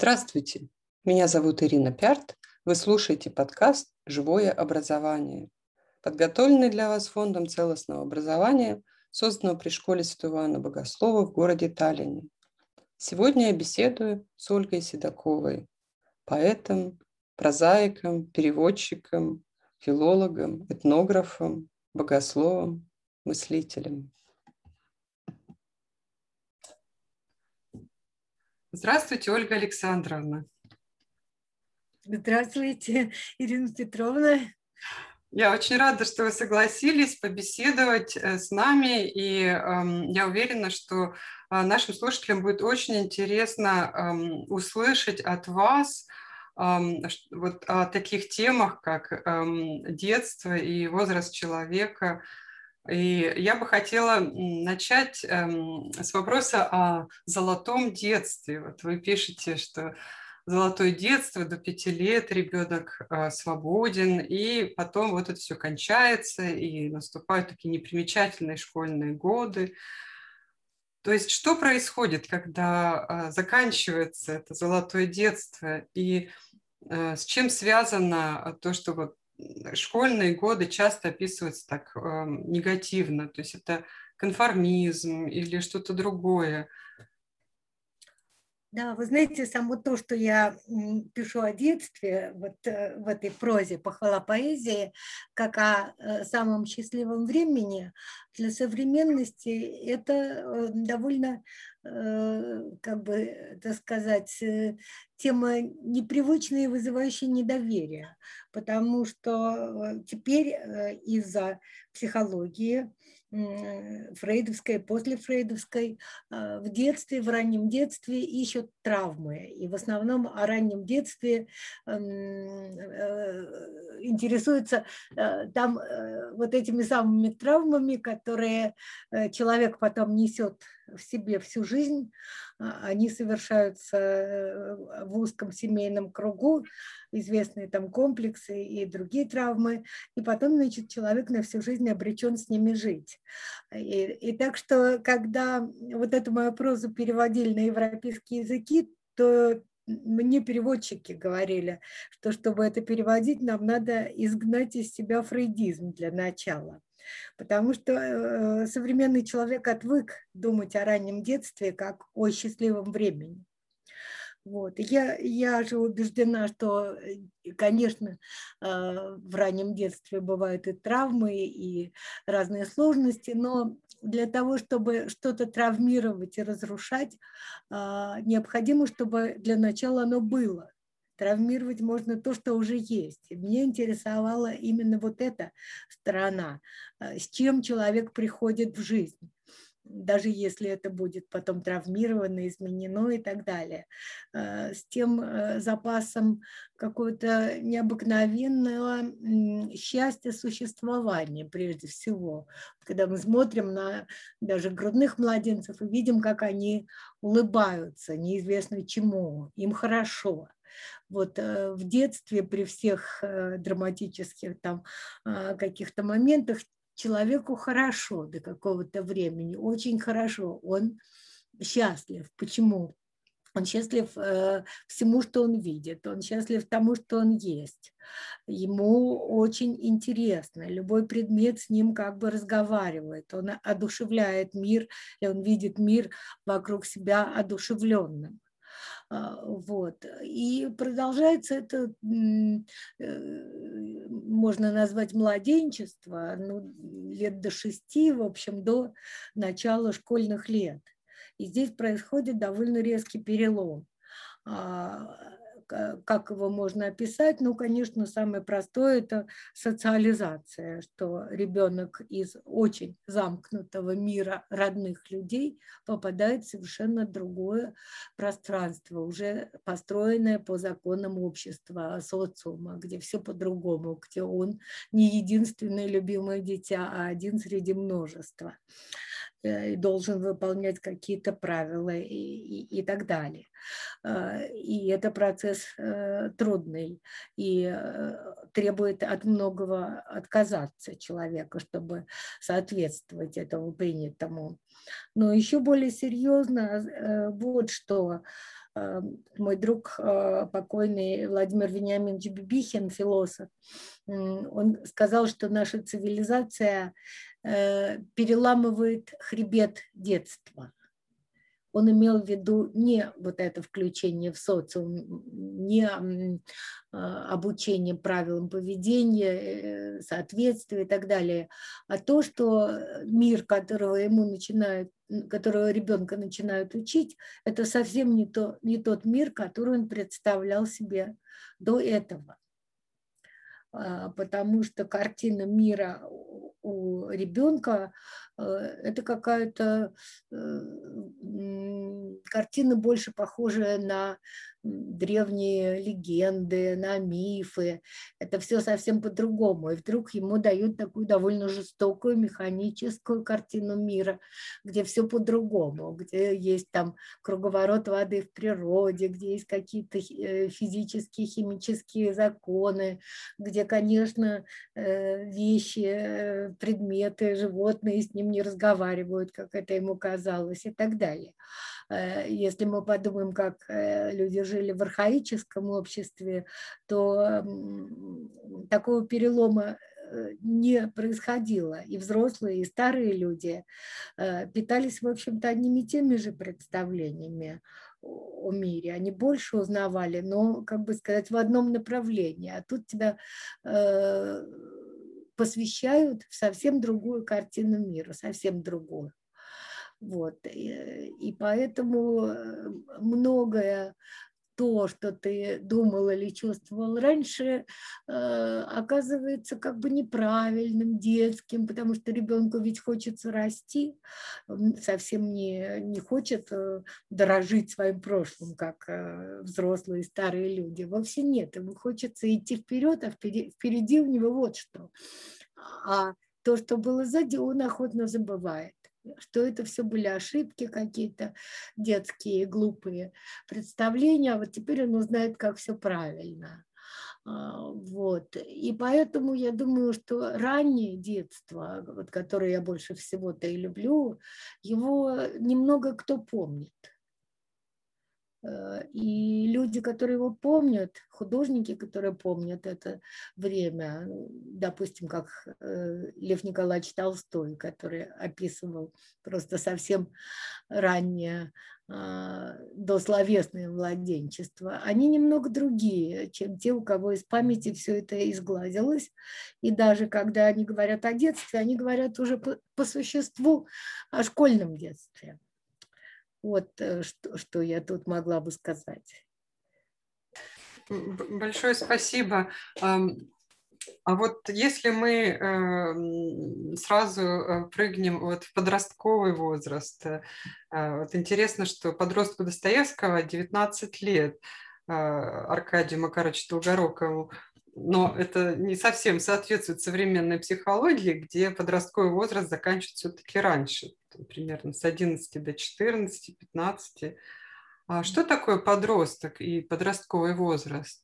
Здравствуйте, меня зовут Ирина Пярт. Вы слушаете подкаст «Живое образование», подготовленный для вас Фондом целостного образования, созданного при школе Святого Иоанна Богослова в городе Таллине. Сегодня я беседую с Ольгой Седоковой, поэтом, прозаиком, переводчиком, филологом, этнографом, богословом, мыслителем. Здравствуйте, Ольга Александровна. Здравствуйте, Ирина Петровна. Я очень рада, что вы согласились побеседовать э, с нами, и э, я уверена, что э, нашим слушателям будет очень интересно э, услышать от вас э, вот о таких темах, как детство и возраст человека, и я бы хотела начать эм, с вопроса о золотом детстве. Вот вы пишете, что золотое детство до пяти лет ребенок э, свободен, и потом вот это все кончается, и наступают такие непримечательные школьные годы. То есть что происходит, когда э, заканчивается это золотое детство, и э, с чем связано то, что вот школьные годы часто описываются так э, негативно, то есть это конформизм или что-то другое. Да, вы знаете, само то, что я пишу о детстве, вот э, в этой прозе «Похвала поэзии», как о э, самом счастливом времени, для современности это э, довольно, как бы, так сказать, тема непривычная и вызывающая недоверие, потому что теперь из-за психологии, после фрейдовской, а, в детстве, в раннем детстве ищут травмы. И в основном о раннем детстве э, интересуются э, там э, вот этими самыми травмами, которые человек потом несет в себе всю жизнь, а, они совершаются в узком семейном кругу, известные там комплексы и другие травмы, и потом, значит, человек на всю жизнь обречен с ними жить. И, и так что, когда вот эту мою прозу переводили на европейские языки, то мне переводчики говорили, что чтобы это переводить, нам надо изгнать из себя фрейдизм для начала. Потому что э, современный человек отвык думать о раннем детстве как о счастливом времени. Вот. Я, я же убеждена, что, э, конечно, э, в раннем детстве бывают и травмы, и разные сложности, но для того, чтобы что-то травмировать и разрушать, необходимо, чтобы для начала оно было. Травмировать можно то, что уже есть. Меня интересовала именно вот эта сторона, э, с чем человек приходит в жизнь даже если это будет потом травмировано, изменено и так далее, э, с тем э, запасом какого-то необыкновенного счастья существования прежде всего. Когда мы смотрим на даже грудных младенцев и видим, как они улыбаются, неизвестно чему, им хорошо. Вот э, в детстве при всех э, драматических там а, каких-то моментах человеку хорошо до какого-то времени, очень хорошо, он счастлив. Почему? Он счастлив э, всему, что он видит, он счастлив тому, что он есть. Ему очень интересно, любой предмет с ним как бы разговаривает, он одушевляет мир, и он видит мир вокруг себя одушевленным. А, вот. И продолжается это, э, можно назвать младенчество, ну, лет до шести, в общем, до начала школьных лет. И здесь происходит довольно резкий перелом. А, как его можно описать? Ну, конечно, самое простое – это социализация, что ребенок из очень замкнутого мира родных людей попадает в совершенно другое пространство, уже построенное по законам общества, социума, где все по-другому, где он не единственное любимое дитя, а один среди множества. Э, должен выполнять какие-то правила и, и, и так далее. Э, и это процесс э, трудный и требует от многого отказаться человека, чтобы соответствовать этому принятому. Но еще более серьезно вот что мой друг покойный Владимир Вениаминович Бибихин, философ, он сказал, что наша цивилизация переламывает хребет детства он имел в виду не вот это включение в социум, не а, обучение правилам поведения, э, соответствия и так далее, а то, что мир, которого ему начинают, которого ребенка начинают учить, это совсем не, то, не тот мир, который он представлял себе до этого. А, потому что картина мира у ребенка э, это какая-то э, картина больше похожая на древние легенды, на мифы. Это все совсем по-другому. И вдруг ему дают такую довольно жестокую механическую картину мира, где все по-другому, где есть там круговорот воды в природе, где есть какие-то э, физические, химические законы, где, конечно, э, вещи, э, предметы, животные с ним не разговаривают, как это ему казалось и так далее. Если мы подумаем, как люди жили в архаическом обществе, то такого перелома э, не происходило. И взрослые, и старые люди э, питались, в общем-то, одними и теми же представлениями о мире. Они больше узнавали, но, как бы сказать, в одном направлении. А тут тебя э, посвящают в совсем другую картину мира, совсем другую. Вот. И, и поэтому многое то, что ты думал или чувствовал раньше, э, оказывается как бы неправильным, детским, потому что ребенку ведь хочется расти, совсем не, не хочет э, дорожить своим прошлым, как э, взрослые старые люди. Вовсе нет, ему хочется идти вперед, а впереди, впереди у него вот что. А то, что было сзади, он охотно забывает что это все были ошибки какие-то детские, глупые представления, а вот теперь он узнает, как все правильно. А, вот. И поэтому я думаю, что раннее детство, вот, которое я больше всего-то и люблю, его немного кто помнит. Э, и люди, которые его помнят, художники, которые помнят это время, допустим, как э, Лев Николаевич Толстой, который описывал просто совсем раннее а, дословесное младенчество, они немного другие, чем те, у кого из памяти все это изгладилось. И даже когда они говорят о детстве, они говорят уже по, по существу о школьном детстве. Вот э, что, что я тут могла бы сказать. Большое спасибо. А вот если мы эм, сразу э, прыгнем вот в подростковый возраст, э, вот интересно, что подростку Достоевского 19 лет, Аркадию Макаровичу Долгорукову, но это не совсем соответствует современной психологии, где подростковый возраст заканчивается все-таки раньше, примерно с 11 до 14, 15. А что такое подросток и подростковый возраст?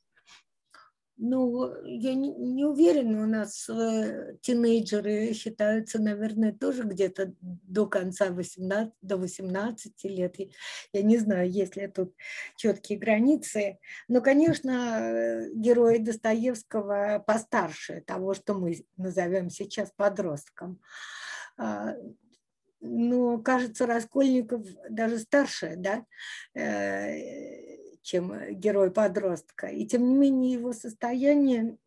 Ну, я не, не уверена, у нас э, тинейджеры считаются, наверное, тоже где-то до конца 18, до 18 лет. Я не знаю, есть ли тут четкие границы. Но, конечно, герои Достоевского постарше того, что мы назовем сейчас подростком. А, но, кажется, Раскольников даже старше, да, э, чем э, герой подростка. И тем не менее его состояние,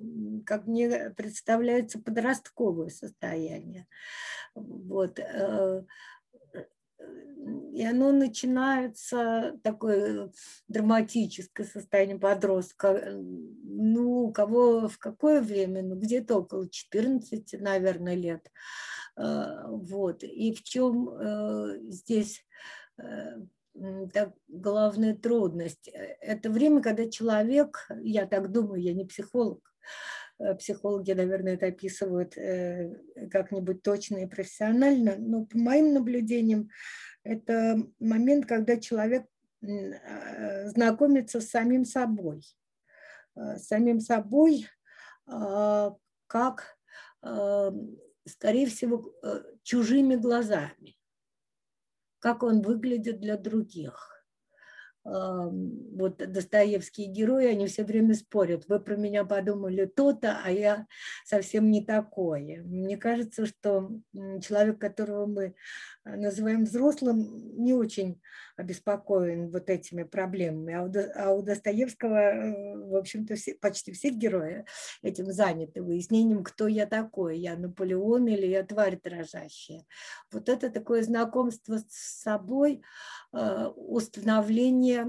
как мне представляется, подростковое состояние. Вот. Э, и оно начинается, такое драматическое состояние подростка. Ну, у кого в какое время? Ну, где-то около 14, наверное, лет. Э, вот. И в чем здесь так, главная трудность. Э, это время, когда человек, я так думаю, я не психолог, э, психологи, наверное, это описывают э, как-нибудь точно и профессионально, но по моим наблюдениям это момент, когда человек знакомится с самим собой, с самим собой, как, скорее всего, чужими глазами как он выглядит для других. вот Достоевские герои, они все время спорят. Вы про меня подумали то-то, а я совсем не такое. Мне кажется, что человек, которого мы называем взрослым, не очень обеспокоен вот этими проблемами. А у, а Достоевского, э, в общем-то, все, почти все герои этим заняты, выяснением, кто я такой, я Наполеон или я тварь дрожащая. Вот это такое знакомство с собой, э, установление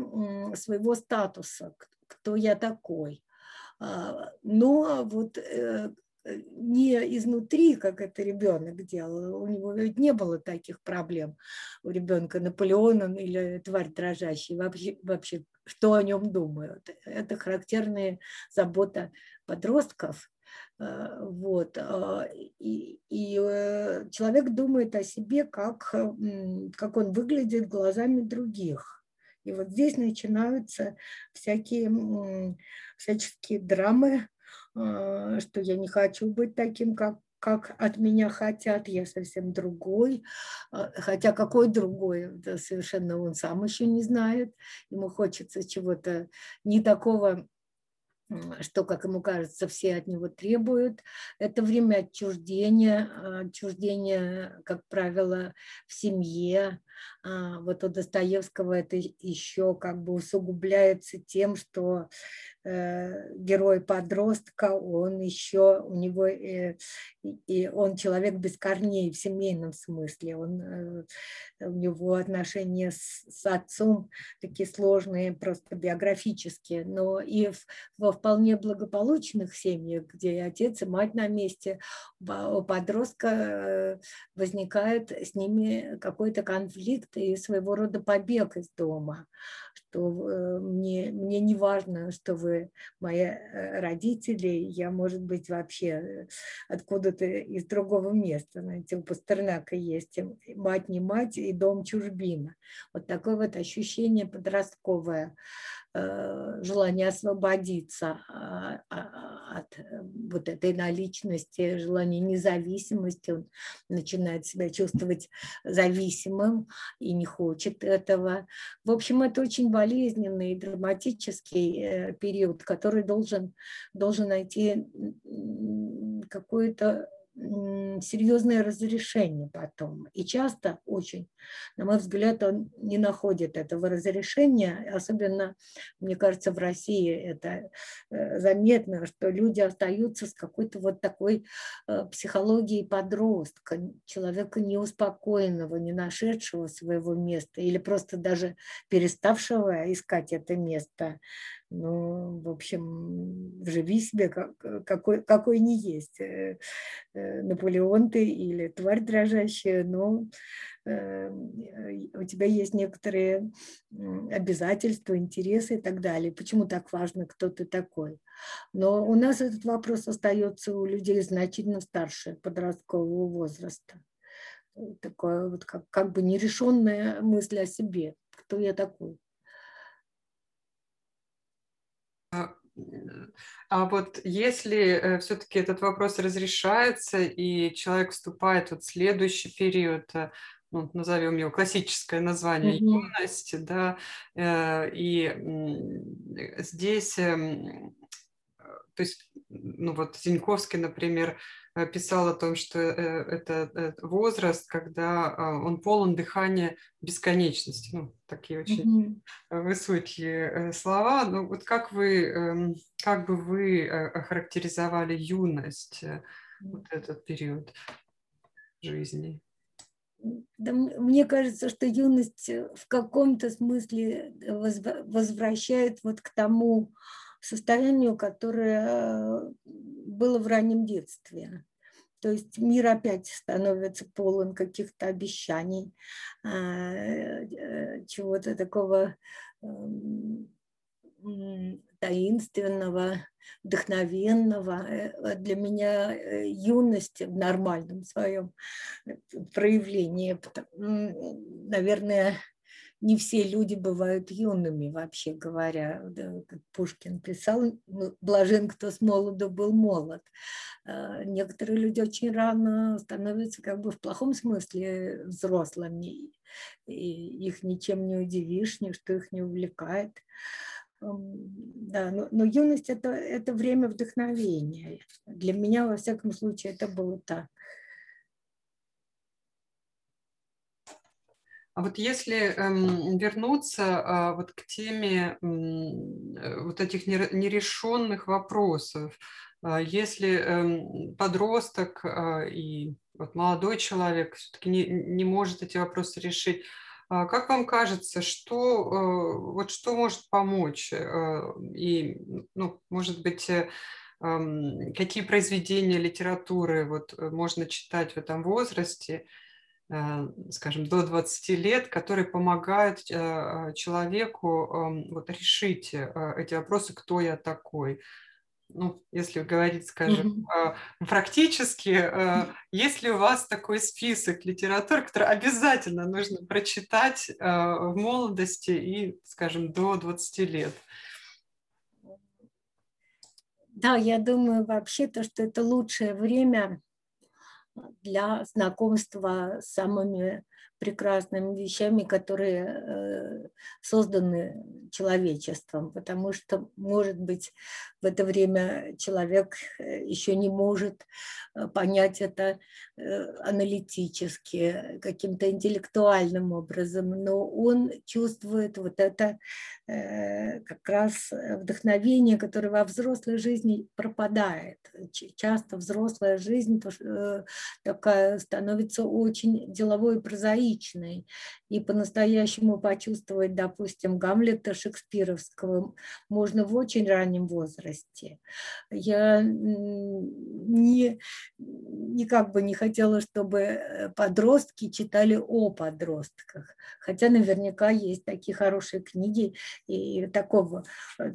своего статуса, кто я такой. А, но вот э, не изнутри, как это ребенок делал. У него ведь не было таких проблем. У ребенка Наполеона или тварь дрожащая. Вообще, вообще что о нем думают. Это характерная забота подростков. Э, вот. А, и, и э, человек думает о себе, как, как он выглядит глазами других. И вот здесь начинаются всякие всяческие драмы, что я не хочу быть таким, как как от меня хотят, я совсем другой. А, хотя какой другой, это совершенно он сам еще не знает. Ему хочется чего-то не такого что, как ему кажется, все от него требуют. Это время отчуждения, отчуждения, как правило, в семье, вот у Достоевского это еще как бы усугубляется тем, что э, герой подростка, он еще, у него, э, и он человек без корней в семейном смысле, он, э, у него отношения с, с отцом такие сложные, просто биографические, но и в, во вполне благополучных семьях, где отец и мать на месте, у подростка возникает с ними какой-то конфликт, конфликт и своего рода побег из дома, что э, мне, мне не важно, что вы мои э, родители, я, может быть, вообще э, откуда-то из другого места. Знаете, у Пастернака есть мать не мать и дом чужбина. Вот такое вот ощущение подростковое. Желание освободиться а, а, от э, вот этой наличности, желание независимости, он начинает себя чувствовать зависимым и не хочет этого. В общем, это очень болезненный драматический э, период, который должен, должен найти какое-то серьезное разрешение потом. И часто очень, на мой взгляд, он не находит этого разрешения. Особенно, мне кажется, в России это э, заметно, что люди остаются с какой-то вот такой э, психологией подростка, человека неуспокоенного, не нашедшего своего места или просто даже переставшего искать это место ну, в общем, живи себе, как, какой, какой не есть. Э, э, Наполеон ты или тварь дрожащая, но э, у тебя есть некоторые обязательства, интересы и так далее. Почему так важно, кто ты такой? Но у нас этот вопрос остается у людей значительно старше подросткового возраста. Такое вот как, как бы нерешенная мысль о себе, кто я такой. А вот если э, все-таки этот вопрос разрешается, и человек вступает вот в следующий период, э, ну, назовем его классическое название mm-hmm. юности, да, э, и здесь, эм, то есть, ну вот Зиньковский, например, Э, писал о том, что э, это э, возраст, когда а, он полон дыхания бесконечности. Ну, такие очень mm-hmm. высокие слова. Ну, вот как вы, эм, как бы вы охарактеризовали юность, вот этот период жизни? Да, мне кажется, что юность в каком-то смысле возвращает вот к тому состоянию, которое было в раннем детстве. То есть мир опять становится полон каких-то обещаний, а, э, чего-то такого эм, таинственного, вдохновенного. Э, для меня э, юность в нормальном своем проявлении, наверное, не все люди бывают юными, вообще говоря. Как Пушкин писал, «Ну, блажен, кто с молоду был молод. А, некоторые люди очень рано становятся как бы в плохом смысле взрослыми. И их ничем не удивишь, ничто их не увлекает. Да, но, но юность это, это время вдохновения. Для меня, во всяком случае, это было так. А вот если эм, вернуться э, вот к теме э, вот этих нерешенных вопросов, э, если э, подросток э, и вот молодой человек все-таки не, не может эти вопросы решить, как вам кажется, что, э, вот что может помочь? Э, и, ну, может быть, эм, какие произведения литературы вот можно читать в этом возрасте, скажем, до 20 лет, которые помогают э, человеку эм, вот, решить э, эти вопросы, кто я такой. Ну, если говорить, скажем, mm-hmm. практически, есть ли у вас такой список литератур, который обязательно нужно прочитать в молодости и, скажем, до 20 лет? Да, я думаю вообще то, что это лучшее время для знакомства с самыми прекрасными вещами, которые э, созданы человечеством, потому что, может быть, в это время человек э, еще не может э, понять это аналитически, каким-то интеллектуальным образом, но он чувствует вот это как раз вдохновение, которое во взрослой жизни пропадает. Часто взрослая жизнь такая становится очень деловой и прозаической, личной и по-настоящему почувствовать, допустим, Гамлета шекспировского можно в очень раннем возрасте. Я не, никак бы не хотела, чтобы э, подростки читали о подростках, хотя наверняка есть такие хорошие книги и такого,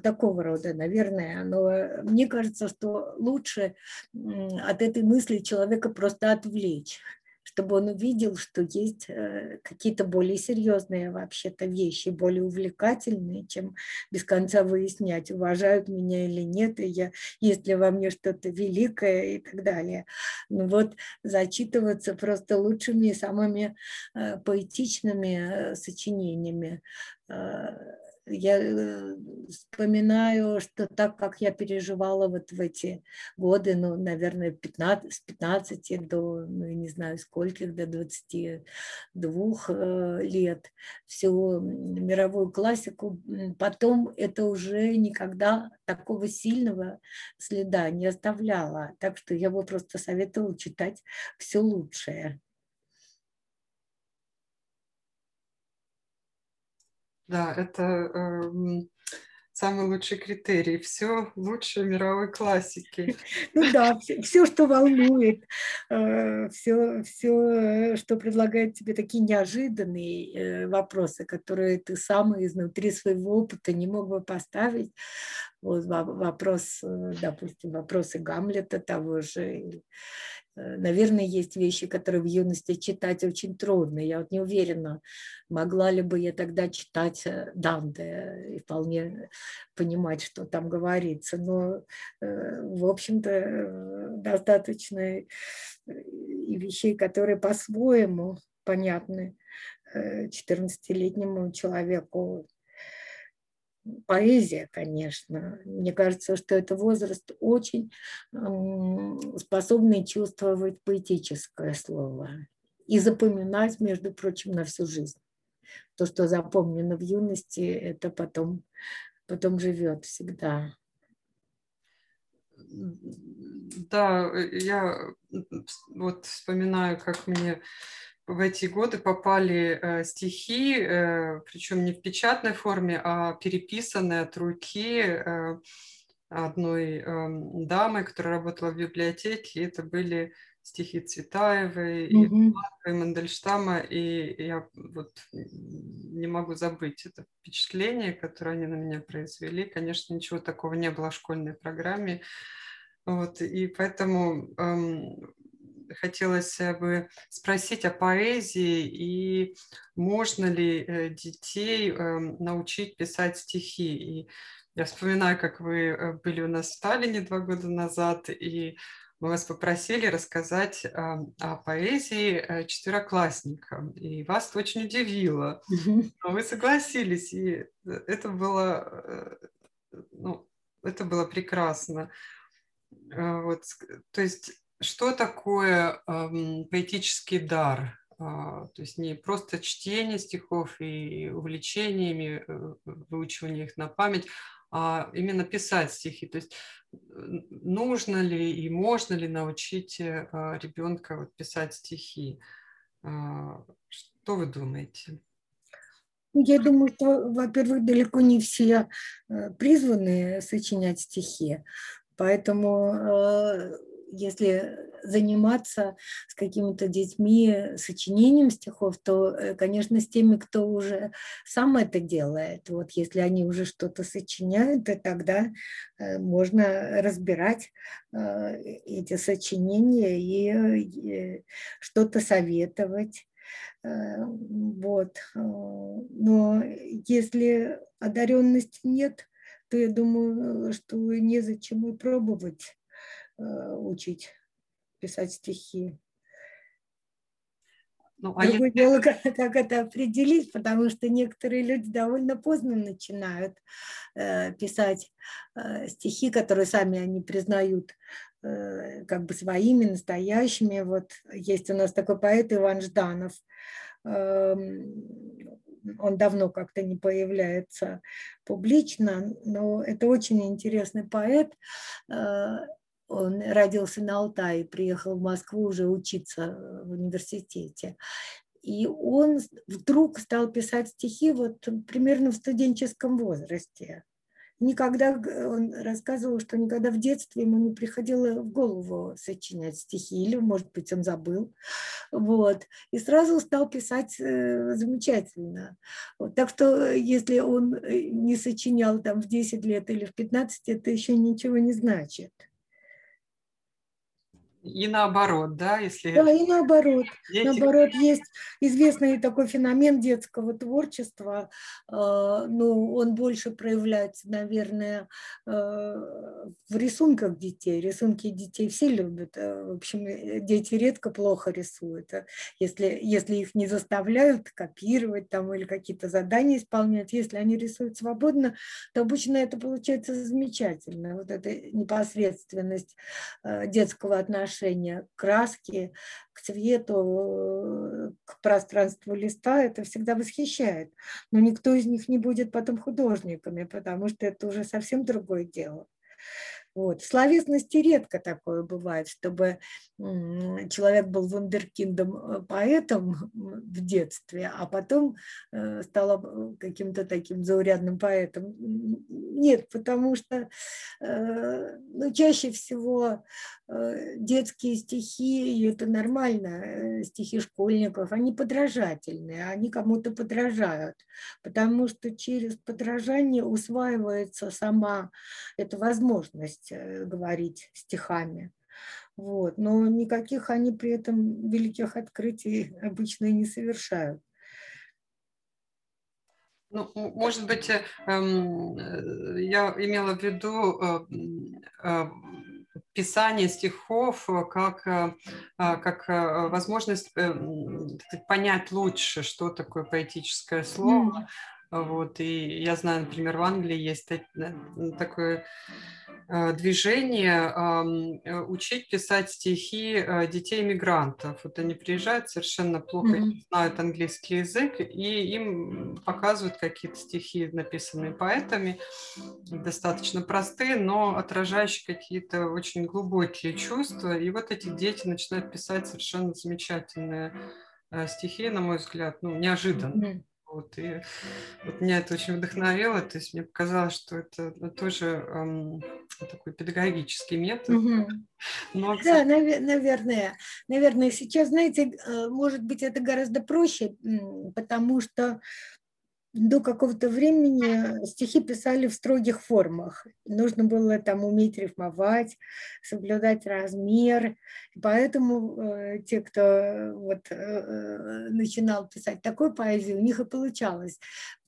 такого рода, наверное. Но мне кажется, что лучше от этой мысли человека просто отвлечь чтобы он увидел, что есть э, какие-то более серьезные вообще-то вещи, более увлекательные, чем без конца выяснять, уважают меня или нет, и я, есть ли во мне что-то великое и так далее. Ну вот зачитываться просто лучшими и самыми э, поэтичными э, сочинениями я э, вспоминаю, что так как я переживала вот в эти годы, ну, наверное, 15, с 15 до, ну, не знаю, скольких, до 22 э, лет, всю мировую классику, потом это уже никогда такого сильного следа не оставляла. Так что я бы просто советовала читать все лучшее. Да, это э, самый лучший критерий. Все лучше мировой классики. Ну да, все, все что волнует, э, все, все, что предлагает тебе такие неожиданные э, вопросы, которые ты сам изнутри своего опыта не мог бы поставить. Вот вопрос, э, допустим, вопросы Гамлета того же, наверное, есть вещи, которые в юности читать очень трудно. Я вот не уверена, могла ли бы я тогда читать э, Данте и вполне понимать, что там говорится. Но, э, в общем-то, достаточно и вещей, которые по-своему понятны 14-летнему человеку поэзия, конечно. Мне кажется, что это возраст очень способный чувствовать поэтическое слово и запоминать, между прочим, на всю жизнь. То, что запомнено в юности, это потом, потом живет всегда. Да, я вот вспоминаю, как мне в эти годы попали э, стихи, э, причем не в печатной форме, а переписанные от руки э, одной э, дамы, которая работала в библиотеке. Это были стихи Цветаевой, mm-hmm. и, и Мандельштама, и я вот не могу забыть это впечатление, которое они на меня произвели. Конечно, ничего такого не было в школьной программе. Вот, и поэтому эм, хотелось бы спросить о поэзии и можно ли детей эм, научить писать стихи. И я вспоминаю, как вы были у нас в Таллине два года назад, и мы вас попросили рассказать о поэзии четвероклассникам, и вас очень удивило. Но вы согласились, и это было, ну, это было прекрасно. Вот, то есть что такое э, поэтический дар? Э, то есть не просто чтение стихов и увлечениями, э, выучивание их на память, а именно писать стихи. То есть нужно ли и можно ли научить э, ребенка вот, писать стихи? Э, что вы думаете? Я думаю, что, во-первых, далеко не все э, призваны сочинять стихи. Поэтому если заниматься с какими-то детьми сочинением стихов, то, э, конечно, с теми, кто уже сам это делает. Вот если они уже что-то сочиняют, то тогда э, можно разбирать эти сочинения и что-то советовать. Вот. Но если одаренности нет, то я думаю, что незачем и пробовать э, учить писать стихи. Ну, а Другое если... дело, как, как это определить, потому что некоторые люди довольно поздно начинают э, писать э, стихи, которые сами они признают э, как бы своими, настоящими. Вот есть у нас такой поэт Иван Жданов. Э, он давно как-то не появляется публично, но это очень интересный поэт. Э, он родился на Алтае, приехал в Москву уже учиться в университете. И он вдруг стал писать стихи вот примерно в студенческом возрасте никогда, он рассказывал, что никогда в детстве ему не приходило в голову сочинять стихи, или, может быть, он забыл. Вот. И сразу стал писать э, замечательно. Вот. Так что, если он э, не сочинял там в 10 лет или в 15, это еще ничего не значит. И наоборот, да, если... Да, и наоборот. Дети... Наоборот, есть известный такой феномен детского творчества, э, ну, он больше проявляется, наверное, э, в рисунках детей. Рисунки детей все любят. Э, в общем, дети редко плохо рисуют. Если, если их не заставляют копировать там или какие-то задания исполнять, если они рисуют свободно, то обычно это получается замечательно. Вот эта непосредственность детского отношения отношение к к цвету, к пространству листа, это всегда восхищает. Но никто из них не будет потом художниками, потому что это уже совсем другое дело. Вот. В словесности редко такое бывает, чтобы человек был вундеркиндом э, поэтом в детстве, а потом э, стал каким-то таким заурядным поэтом. Нет, потому что э, ну, чаще всего детские стихи, и это нормально, стихи школьников, они подражательные, они кому-то подражают, потому что через подражание усваивается сама эта возможность говорить стихами. Вот. Но никаких они при этом великих открытий обычно не совершают. Ну, может быть, э, эм, э, я имела в виду э, писание стихов как, как возможность понять лучше, что такое поэтическое слово. Вот, и я знаю, например, в Англии есть такое Э, движение э, учить писать стихи э, детей мигрантов. Вот они приезжают, совершенно плохо mm-hmm. знают английский язык, и им показывают какие-то стихи, написанные поэтами, достаточно простые, но отражающие какие-то очень глубокие чувства. И вот эти дети начинают писать совершенно замечательные стихи, на мой взгляд, ну, неожиданно. Mm-hmm. Вот, и вот меня это очень вдохновило, то есть мне показалось, что это тоже эм, такой педагогический метод. Угу. Но, да, наверное, наверное, сейчас, знаете, э, может быть, это гораздо проще, потому что до какого-то времени стихи писали в строгих формах. Нужно было там уметь рифмовать, соблюдать размер. Поэтому э, те, кто вот, э, э начинал писать такой поэзию, у них и получалось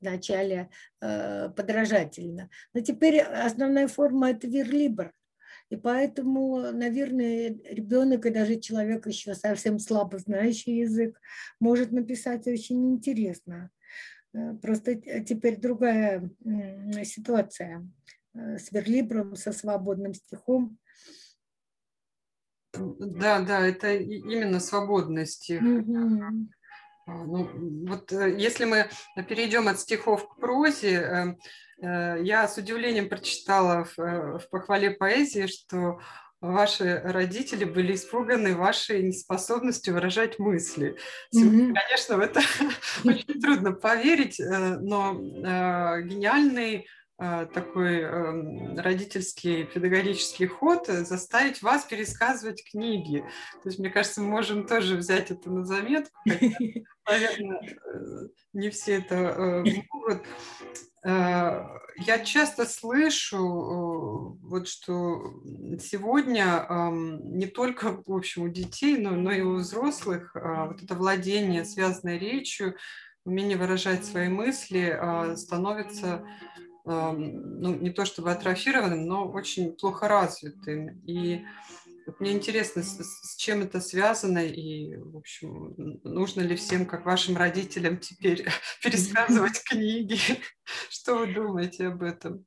вначале э, подражательно. Но теперь основная форма – это верлибр. И поэтому, наверное, ребенок и даже человек еще совсем слабо знающий язык может написать очень интересно. Э, просто теперь другая ситуация э, с верлибром, со свободным стихом. Да, да, это именно свободный стих. Mm-hmm. Ну, вот э, если мы перейдем от стихов к прозе, я с удивлением прочитала в, в похвале поэзии, что ваши родители были испуганы вашей неспособностью выражать мысли. Mm-hmm. Конечно, в это очень трудно поверить, э, но э, гениальный э, такой эм, родительский педагогический ход заставить вас пересказывать книги. То есть, мне кажется, мы можем тоже взять это на заметку, хотя, наверное, не все это могут. Я часто слышу, э, вот что сегодня не только, в общем, у детей, но, но и у взрослых а, вот это владение связанной речью, умение выражать свои мысли а, становится ну, не то чтобы атрофированным, но очень плохо развитым. И вот мне интересно, с, с чем это связано и, в общем, нужно ли всем, как вашим родителям, теперь пересказывать книги? Что вы думаете об этом?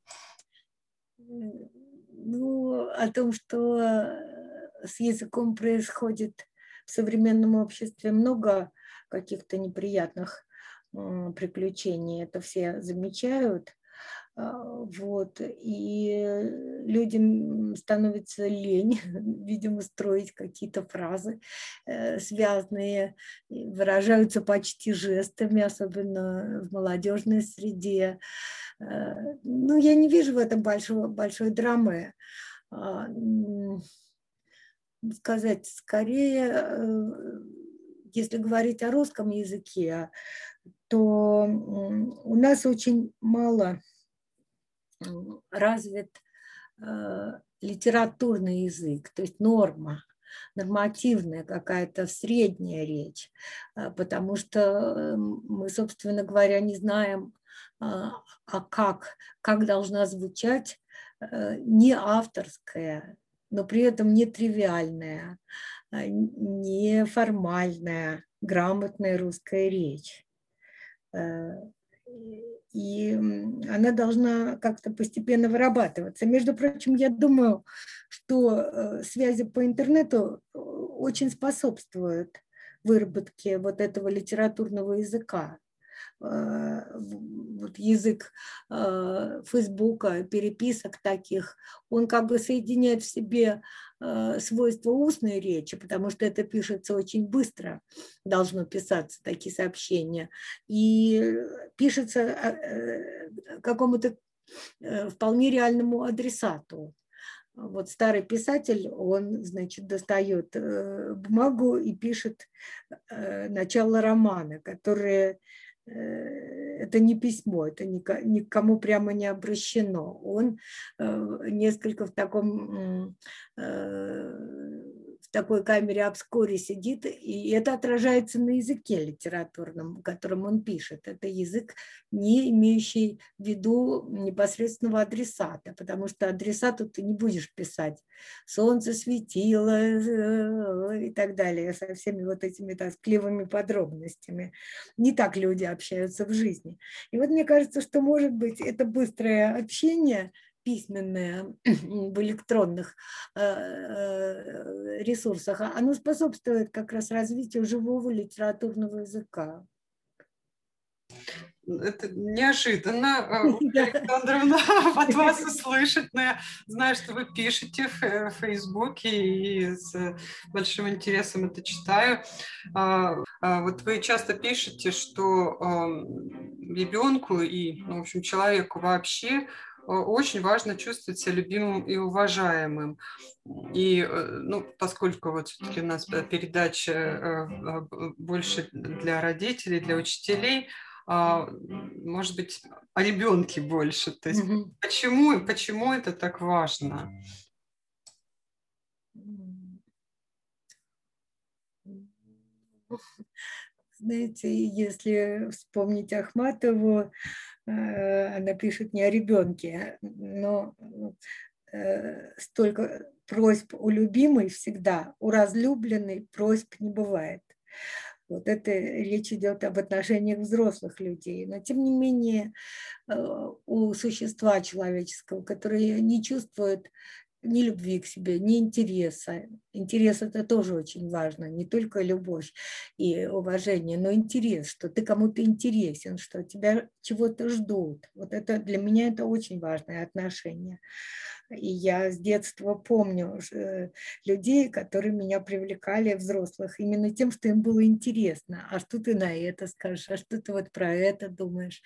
Ну, о том, что с языком происходит в современном обществе много каких-то неприятных приключений, это все замечают. А, вот, и людям становится лень, видимо, строить какие-то фразы э, связанные, выражаются почти жестами, особенно в молодежной среде. Э, ну, я не вижу в этом большой, большой драмы. А, сказать, скорее, э, если говорить о русском языке, то у нас очень мало развит э, литературный язык, то есть норма, нормативная какая-то средняя речь, э, потому что э, мы, собственно говоря, не знаем, а как, как должна звучать не авторская, но при этом не тривиальная, не формальная, грамотная русская речь и она должна как-то постепенно вырабатываться. Между прочим, я думаю, что э, связи по интернету э, очень способствуют выработке вот этого литературного языка. Э, вот язык э, Фейсбука, переписок таких, он как бы соединяет в себе э, свойства устной речи, потому что это пишется очень быстро, должно писаться такие сообщения, и пишется какому-то вполне реальному адресату. Вот старый писатель, он, значит, достает бумагу и пишет начало романа, которое это не письмо, это никому прямо не обращено. Он э, несколько в таком э, такой камере обскоре сидит, и это отражается на языке литературном, которым он пишет. Это язык, не имеющий в виду непосредственного адресата, потому что адресату ты не будешь писать «солнце светило» э, и так далее, со всеми вот этими тоскливыми подробностями. Не так люди общаются в жизни. И вот мне кажется, что, может быть, это быстрое общение – письменное в электронных э, э, ресурсах, а оно способствует как раз развитию живого литературного языка. Это неожиданно, э, Александровна, от вас услышать, но я знаю, что вы пишете в Фейсбуке и с большим интересом это читаю. А, а вот вы часто пишете, что ребенку и, ну, в общем, человеку вообще очень важно чувствовать себя любимым и уважаемым. И, э, ну, поскольку вот все-таки у нас передача э, больше для родителей, для учителей, может быть, о ребенке больше. То есть mm-hmm. почему, почему это так важно? Знаете, если вспомнить Ахматову, э, она пишет не о ребенке, но э, столько просьб у любимой всегда, у разлюбленной просьб не бывает. Вот это речь идет об отношениях взрослых людей. Но тем не менее э, у существа человеческого, которое не чувствует ни любви к себе, ни интереса. Интерес это тоже очень важно, не только любовь и уважение, но интерес, что ты кому-то интересен, что тебя чего-то ждут. Вот это для меня это очень важное отношение. И я с детства помню э, людей, которые меня привлекали, взрослых, именно тем, что им было интересно. А что ты на это скажешь? А что ты вот про это думаешь?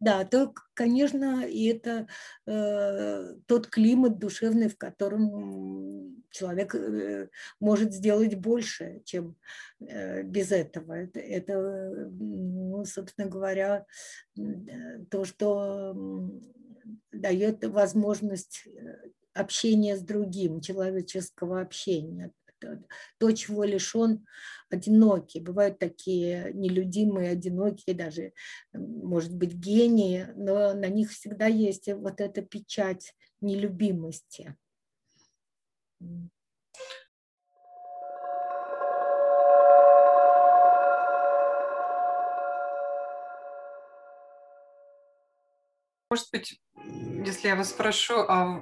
Да, то, конечно, и это э, тот климат душевный, в котором человек э, может сделать больше, чем э, без этого. Это, это ну, собственно говоря, то, что дает возможность э, общения с другим, человеческого общения. То, чего лишен одинокий. Бывают такие нелюдимые, одинокие, даже, может быть, гении, но на них всегда есть вот эта печать нелюбимости. Может быть, если я вас спрошу о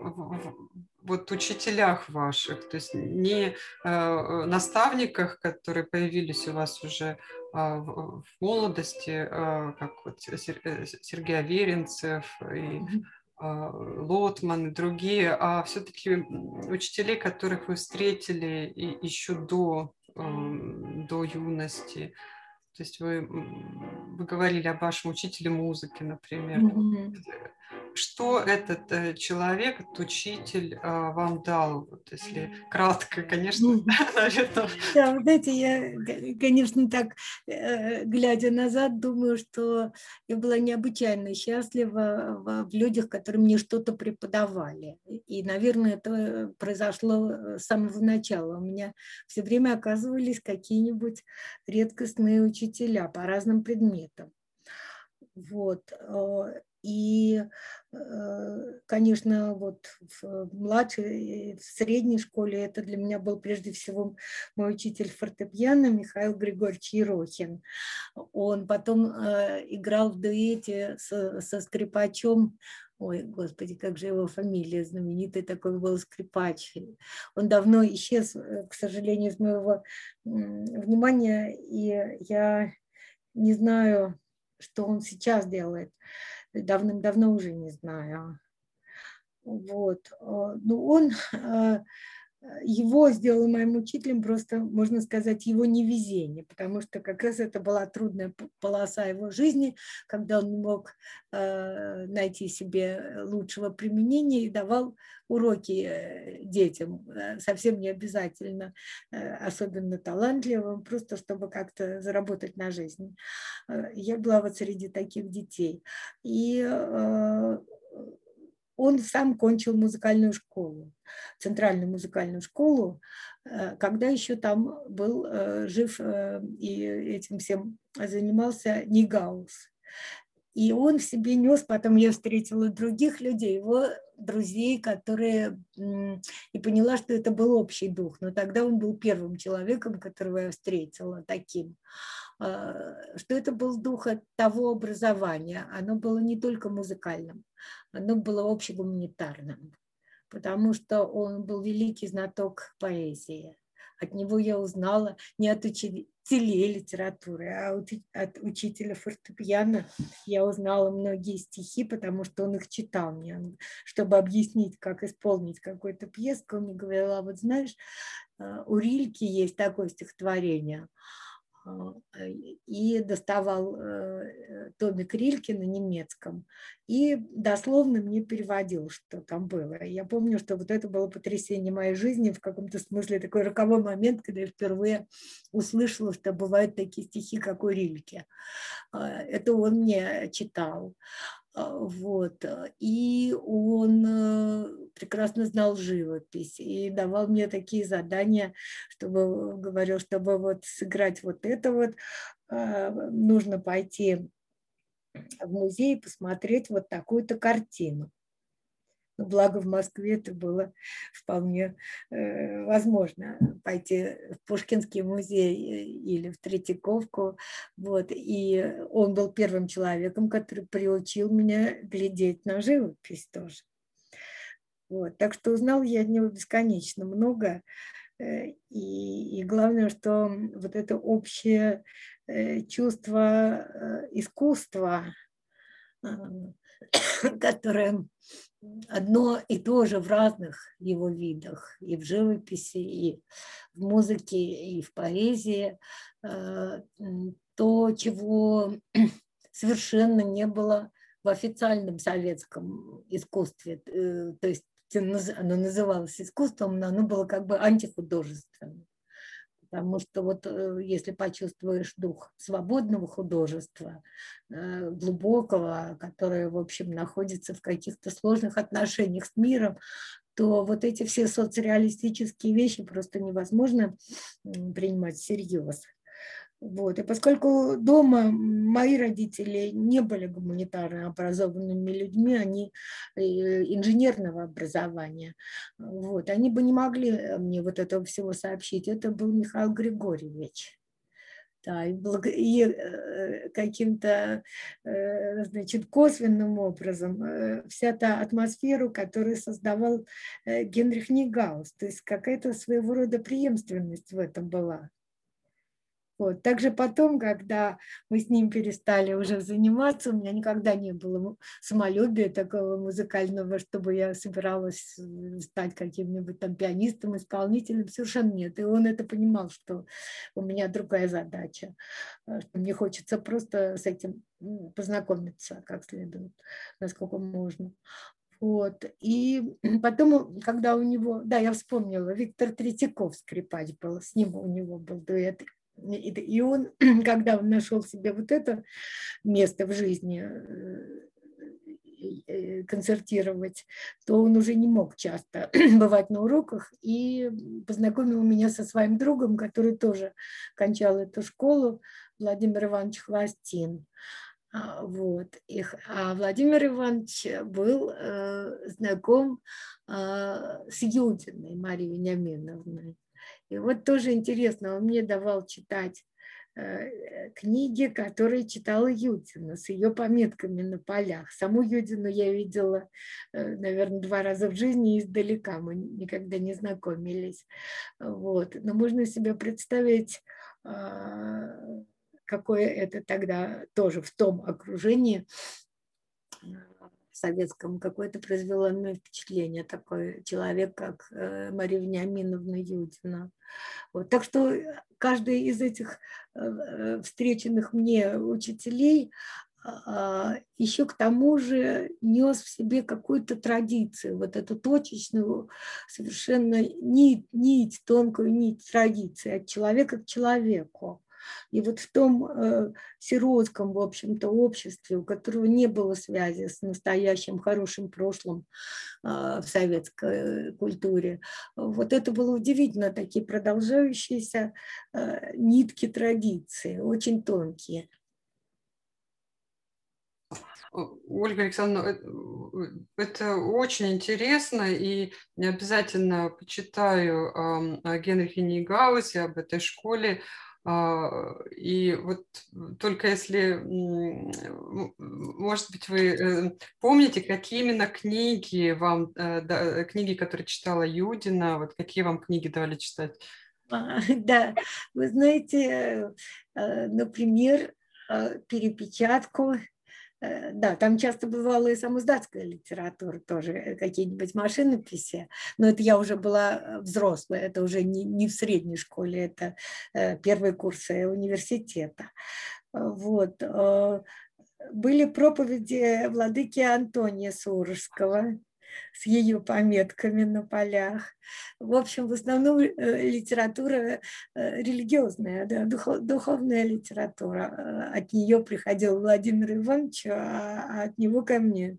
вот учителях ваших, то есть не э, наставниках, которые появились у вас уже э, в, молодости, э, как вот э, Сергей Аверинцев и э, Лотман и другие, а все-таки учителей, которых вы встретили и еще до, э, до юности, то есть вы, вы говорили о вашем учителе музыки, например. Mm-hmm. Что этот э, человек, этот учитель э, вам дал, вот если кратко, конечно, mm-hmm. наверное. Да, знаете, я, конечно, так, э, глядя назад, думаю, что я была необычайно счастлива в людях, которые мне что-то преподавали. И, наверное, это произошло с самого начала. У меня все время оказывались какие-нибудь редкостные учителя, учителя по разным предметам. Вот. И, э, конечно, вот в младшей, в средней школе это для меня был прежде всего мой учитель фортепиано Михаил Григорьевич Ерохин. Он потом э, играл в дуэте со, со скрипачом Ой, господи, как же его фамилия знаменитый такой был скрипач. Он давно исчез, э, к сожалению, из моего внимания, и я не знаю, что он сейчас делает. Давным-давно уже не знаю. Вот. Э, ну, он э, его сделал моим учителем просто, можно сказать, его невезение, потому что как раз это была трудная полоса его жизни, когда он не мог э, найти себе лучшего применения и давал уроки э, детям, э, совсем не обязательно, особенно талантливым, просто чтобы как-то заработать на жизнь. Я была вот среди таких детей. И он сам кончил музыкальную школу, центральную музыкальную школу, э, когда еще там был э, жив э, и этим всем занимался Нигаус. И он в себе нес, потом я встретила других людей, его друзей, которые... И поняла, что это был общий дух. Но тогда он был первым человеком, которого я встретила таким. Что это был дух того образования. Оно было не только музыкальным, оно было общегуманитарным, потому что он был великий знаток поэзии. От него я узнала не от учителей литературы, а от учителя фортепиано я узнала многие стихи, потому что он их читал мне, чтобы объяснить, как исполнить какую-то пьеску. Он мне говорил, а вот знаешь, а, у Рильки есть такое стихотворение – и доставал э, томик Рильки на немецком и дословно мне переводил, что там было. Я помню, что вот это было потрясение моей жизни, в каком-то смысле такой роковой момент, когда я впервые услышала, что бывают такие стихи, как у Рильки. А, это он мне читал. А, вот. И он э, прекрасно знал живопись и давал мне такие задания, чтобы, говорил, чтобы вот сыграть вот это вот, а, нужно пойти в музей и посмотреть вот такую-то картину. Но благо в Москве это было вполне э, возможно пойти в Пушкинский музей э, или в Третьяковку. Вот. И он был первым человеком, который приучил меня глядеть на живопись тоже. Вот. Так что узнал я от него бесконечно много. Э, и, и главное, что вот это общее чувство искусства, которое одно и то же в разных его видах, и в живописи, и в музыке, и в поэзии, э, то, чего совершенно не было в официальном советском искусстве, э, то есть оно называлось искусством, но оно было как бы антихудожественным потому что вот э, если почувствуешь дух свободного художества, э, глубокого, которое, в общем, находится в каких-то сложных отношениях с миром, то вот эти все соцреалистические вещи просто невозможно принимать всерьез. Вот. И поскольку дома мои родители не были гуманитарно образованными людьми, они э, инженерного образования, вот, они бы не могли э, мне вот этого всего сообщить. Это был Михаил Григорьевич. Да, и, э, каким-то значит, косвенным образом вся та атмосфера, которую создавал Генрих Нигаус, то есть какая-то своего рода преемственность в этом была. Вот. Также потом, когда мы с ним перестали уже заниматься, у меня никогда не было самолюбия такого музыкального, чтобы я собиралась э, стать каким-нибудь там пианистом, исполнителем, совершенно нет. И он это понимал, что у меня другая задача, э, что мне хочется просто с этим познакомиться как следует, насколько можно. Вот. И потом, когда у него, да, я вспомнила, Виктор Третьяков скрипач был, с ним у него был дуэт. И он, когда он нашел себе вот это место в жизни, э, э, концертировать, то он уже не мог часто бывать на уроках и познакомил меня со своим другом, который тоже кончал эту школу, Владимир Иванович Хвостин. А, вот. Их, а Владимир Иванович был э, знаком э, с Юдиной Марией Вениаминовной. И вот тоже интересно, он мне давал читать э, книги, которые читала Юдина с ее пометками на полях. Саму Юдину я видела, э, наверное, два раза в жизни издалека, мы никогда не знакомились. Вот. Но можно себе представить, а, какое это тогда тоже в том окружении советском какое-то произвело на меня впечатление такой человек, как э, Мария Вениаминовна Юдина. Вот. Так что каждый из этих э, э, встреченных мне учителей а, еще к тому же нес в себе какую-то традицию, вот эту точечную, совершенно нить, нить, тонкую нить традиции от человека к человеку. И вот в том э, сиротском, в общем-то, обществе, у которого не было связи с настоящим хорошим прошлым э, в советской культуре, вот это было удивительно, такие продолжающиеся э, нитки традиции, очень тонкие. Ольга Александровна, э, это очень интересно, и я обязательно почитаю о Генрихе Нейгаусе, об этой школе. А, и вот только если, может быть, вы э, помните, какие именно книги вам, э, книги, которые читала Юдина, вот какие вам книги давали читать? А, да, вы знаете, э, например, перепечатку да, там часто бывала и самоздатская литература тоже, э, какие-нибудь машинописи, но это я уже была взрослая, это уже не, не в средней школе, это первые курсы университета. Вот. Были проповеди владыки Антония Сурожского, с ее пометками на полях. В общем, в основном э, литература э, религиозная, да, духов, духовная литература. Э, от нее приходил Владимир Иванович, а, а от него ко мне.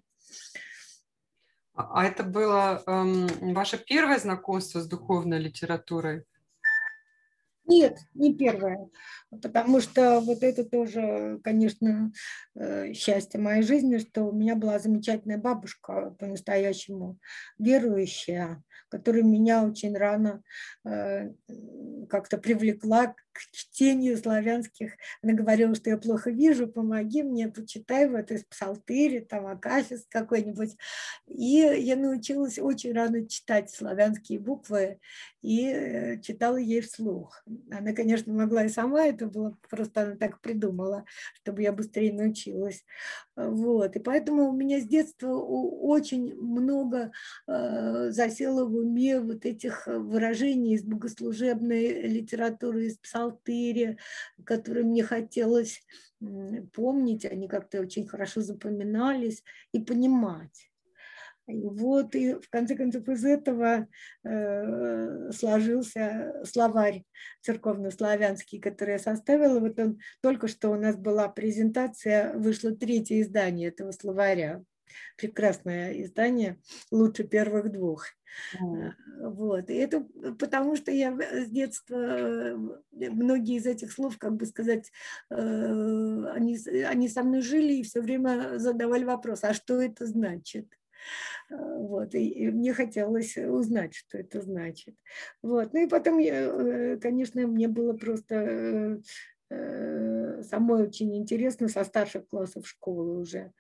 А, а это было эм, ваше первое знакомство с духовной литературой? Нет, не первое, потому что вот это тоже, конечно, э, счастье моей жизни, что у меня была замечательная бабушка, по-настоящему верующая, которая меня очень рано э, как-то привлекла к чтению славянских. Она говорила, что я плохо вижу, помоги мне, почитай вот из псалтыри, там, Акафист какой-нибудь. И я научилась очень рано читать славянские буквы и э, читала ей вслух. Она, конечно, могла и сама, это было просто она так придумала, чтобы я быстрее научилась. Вот. И поэтому у меня с детства очень много э, засело в уме вот этих выражений из богослужебной литературы, из псалтыри, которые мне хотелось помнить, они как-то очень хорошо запоминались и понимать. Вот, и в конце концов из этого э, сложился словарь церковно-славянский, который я составила. Вот он только что у нас была презентация, вышло третье издание этого словаря. Прекрасное издание, лучше первых двух. Mm. Вот. И это потому, что я с детства э, многие из этих слов, как бы сказать, они, они со мной жили и все время задавали вопрос, а что это значит? Э, вот, и, и мне хотелось узнать, что это значит. Вот. Ну и потом, я, э, конечно, мне было просто э, самой очень интересно со старших классов школы уже.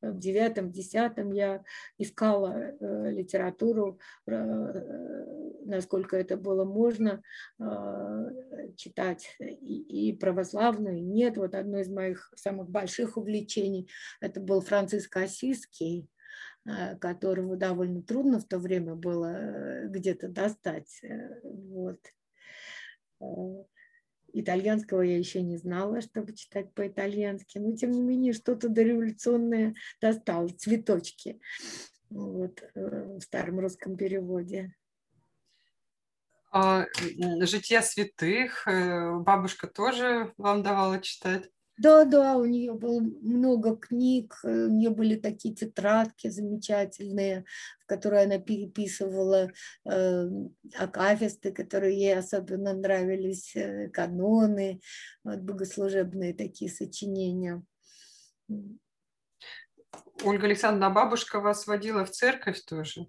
В девятом, десятом я искала литературу, насколько это было можно читать и, и православную, и нет. Вот одно из моих самых больших увлечений это был Франциск Осиский, которого довольно трудно в то время было э, где-то достать. Э, вот. Итальянского я еще не знала, чтобы читать по-итальянски, но тем не менее что-то дореволюционное достал, цветочки вот, в старом русском переводе. А, жития святых бабушка тоже вам давала читать? Да, да, у нее было много книг, э, у нее были такие тетрадки замечательные, в которые она переписывала э, акафисты, которые ей особенно нравились, э, каноны, вот, богослужебные такие сочинения. Ольга Александровна, бабушка вас водила в церковь тоже?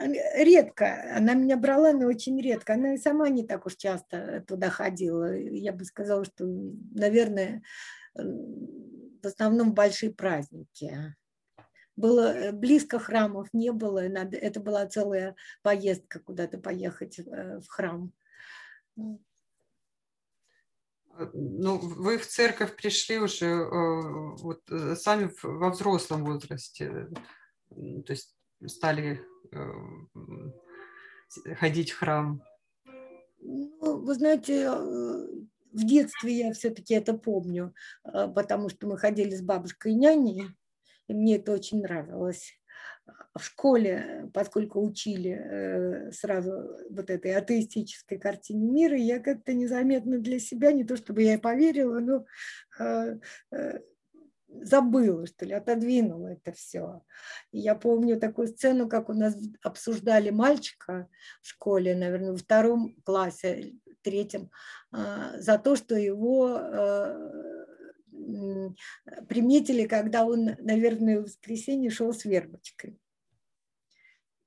Редко. Она меня брала, но очень редко. Она и сама не так уж часто туда ходила. Я бы сказала, что, наверное, в основном большие праздники. Было э, близко храмов не было, надо, это была целая поездка куда-то поехать э, в храм. Ну, вы в церковь пришли уже э, вот, сами во взрослом возрасте, то есть стали ходить в храм? Ну, вы знаете, э, в детстве я все-таки это помню, э, потому что мы ходили с бабушкой и няней, и мне это очень нравилось. В школе, поскольку учили сразу вот этой атеистической картине мира, я как-то незаметно для себя, не то чтобы я поверила, но забыла, что ли, отодвинула это все. И я помню такую сцену, как у нас обсуждали мальчика в школе, наверное, во втором классе, третьем, а, за то, что его а, приметили, когда он, наверное, в воскресенье шел с вербочкой.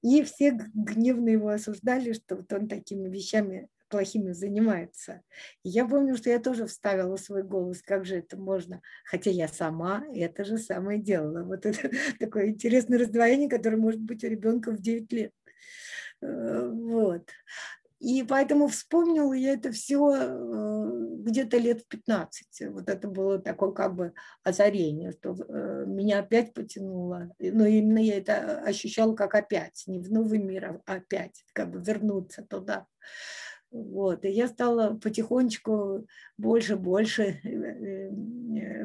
И все гневно его осуждали, что вот он такими вещами плохими занимается. И я помню, что я тоже вставила свой голос, как же это можно, хотя я сама это же самое делала. Вот это такое интересное раздвоение, которое может быть у ребенка в 9 лет. Э, вот. И поэтому вспомнила я это все где-то лет в 15. Вот это было такое как бы озарение, что меня опять потянуло. Но именно я это ощущала как опять, не в новый мир, а опять, как бы вернуться туда. Вот. И я стала потихонечку больше-больше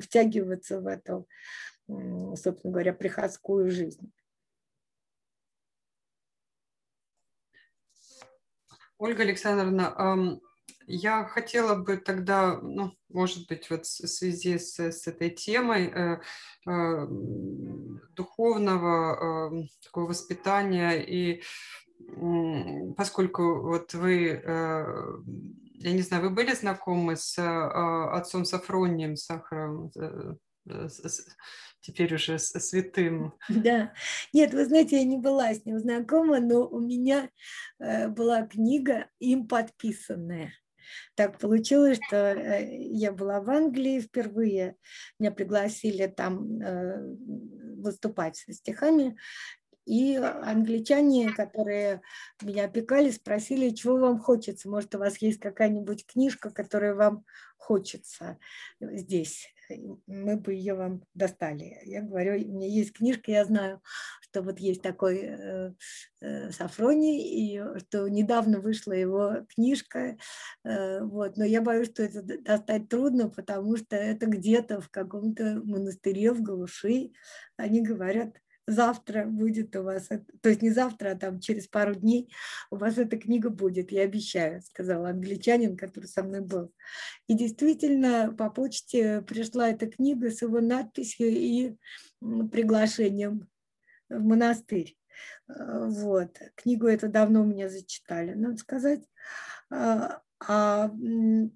втягиваться в эту, собственно говоря, приходскую жизнь. Ольга Александровна, я хотела бы тогда, ну, может быть, вот в связи с, с этой темой э, э, духовного э, такого воспитания и поскольку вот вы, э, я не знаю, вы были знакомы с э, отцом Сафронием Сахаром, э, теперь уже святым. Да. Нет, вы знаете, я не была с ним знакома, но у меня была книга им подписанная. Так получилось, что я была в Англии впервые, меня пригласили там выступать со стихами, и англичане, которые меня опекали, спросили, чего вам хочется. Может, у вас есть какая-нибудь книжка, которая вам хочется здесь. Мы бы ее вам достали. Я говорю, у меня есть книжка, я знаю, что вот есть такой э, э, Сафроний, и что недавно вышла его книжка. Э, вот. Но я боюсь, что это достать трудно, потому что это где-то в каком-то монастыре в глуши. Они говорят, завтра будет у вас, то есть не завтра, а там через пару дней у вас эта книга будет, я обещаю, сказал англичанин, который со мной был. И действительно по почте пришла эта книга с его надписью и приглашением в монастырь. Вот. Книгу эту давно у меня зачитали, надо сказать. А,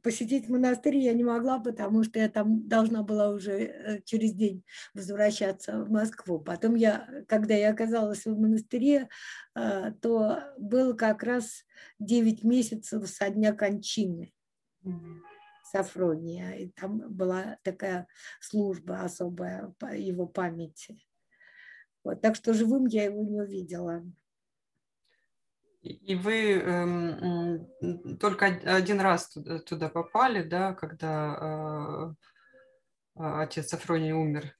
посетить монастырь я не могла, потому что я там должна была уже э, через день возвращаться в Москву. Потом я, когда я оказалась в монастыре, а, то было как раз 9 месяцев со дня кончины. Сафрония. И там была такая служба особая его памяти. Вот, так что живым я его не увидела. И вы э, только один раз туда, туда попали, да, когда э, отец Афроний умер?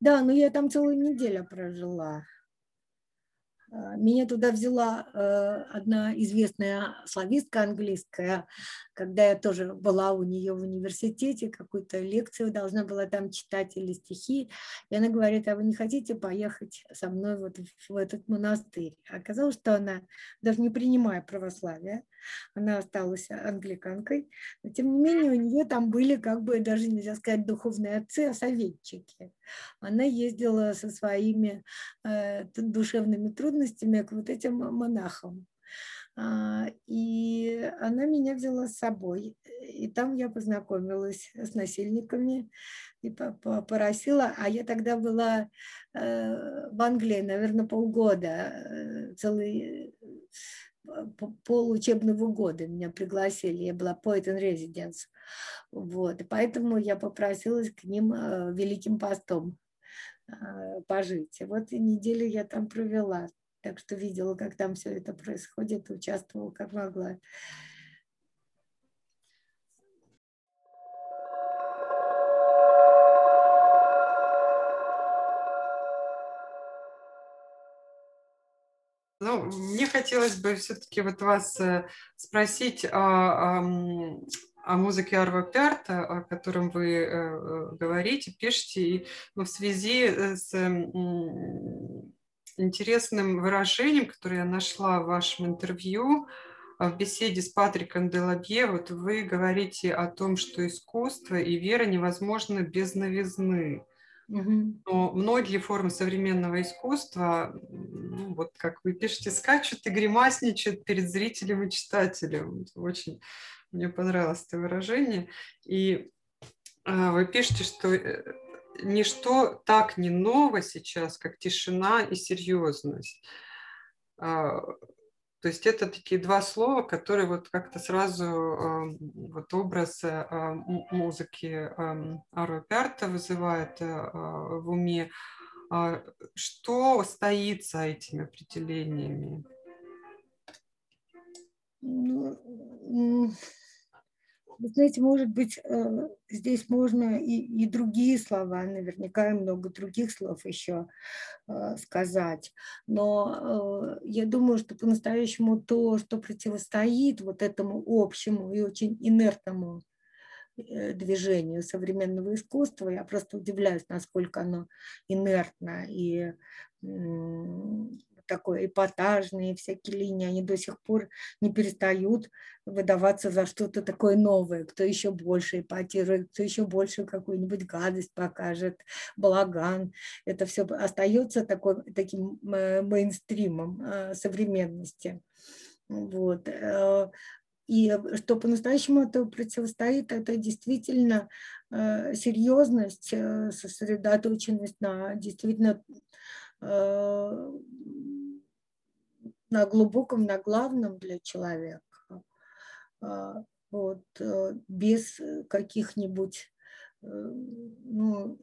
Да, но я там целую неделю прожила. Э, меня туда взяла э, одна известная славистка английская, когда я тоже была у нее в университете, какую-то лекцию должна была там читать или стихи. И она говорит, а вы не хотите поехать со мной вот в этот монастырь? Оказалось, что она, даже не принимая православие, она осталась англиканкой, но тем не менее у нее там были как бы даже нельзя сказать духовные отцы, а советчики. Она ездила со своими э, душевными трудностями к вот этим монахам. А, и она меня взяла с собой. И там я познакомилась с насильниками и поросила. А я тогда была э, в Англии, наверное, полгода, э, целый пол учебного года меня пригласили, я была poet in residence. Вот, и поэтому я попросилась к ним э, великим постом пожить. И вот и неделю я там провела. Так что видела, как там все это происходит, участвовала как могла. Ну, мне хотелось бы все-таки вот вас э, спросить о, о, о музыке Арва Пярта, о котором вы э, э, говорите, пишете, и ну, в связи с интересным выражением, которое я нашла в вашем интервью, в беседе с Патриком Делабье, вот вы говорите о том, что искусство и вера невозможны без новизны. Но многие формы современного искусства, ну, вот как вы пишете, скачут и гримасничают перед зрителем и читателем. Очень мне понравилось это выражение. И э, вы пишете, что э, ничто так не ново сейчас, как тишина и серьезность. А, то есть это такие два слова, которые вот как-то сразу вот образ а, музыки Ару Пярта вызывает а, в уме. Что стоит за этими определениями? Вы знаете, может быть, э, здесь можно и, и другие слова, наверняка и много других слов еще э, сказать. Но э, я думаю, что по-настоящему то, что противостоит вот этому общему и очень инертному движению современного искусства. Я просто удивляюсь, насколько оно инертно и такой эпатажные всякие линии, они до сих пор не перестают выдаваться за что-то такое новое. Кто еще больше эпатирует, кто еще больше какую-нибудь гадость покажет, балаган. Это все остается такой, таким э, мейнстримом э, современности. Вот. Э, и что по-настоящему это противостоит, это действительно серьезность, сосредоточенность на действительно на глубоком, на главном для человека. А, вот, э, без каких-нибудь э, ну,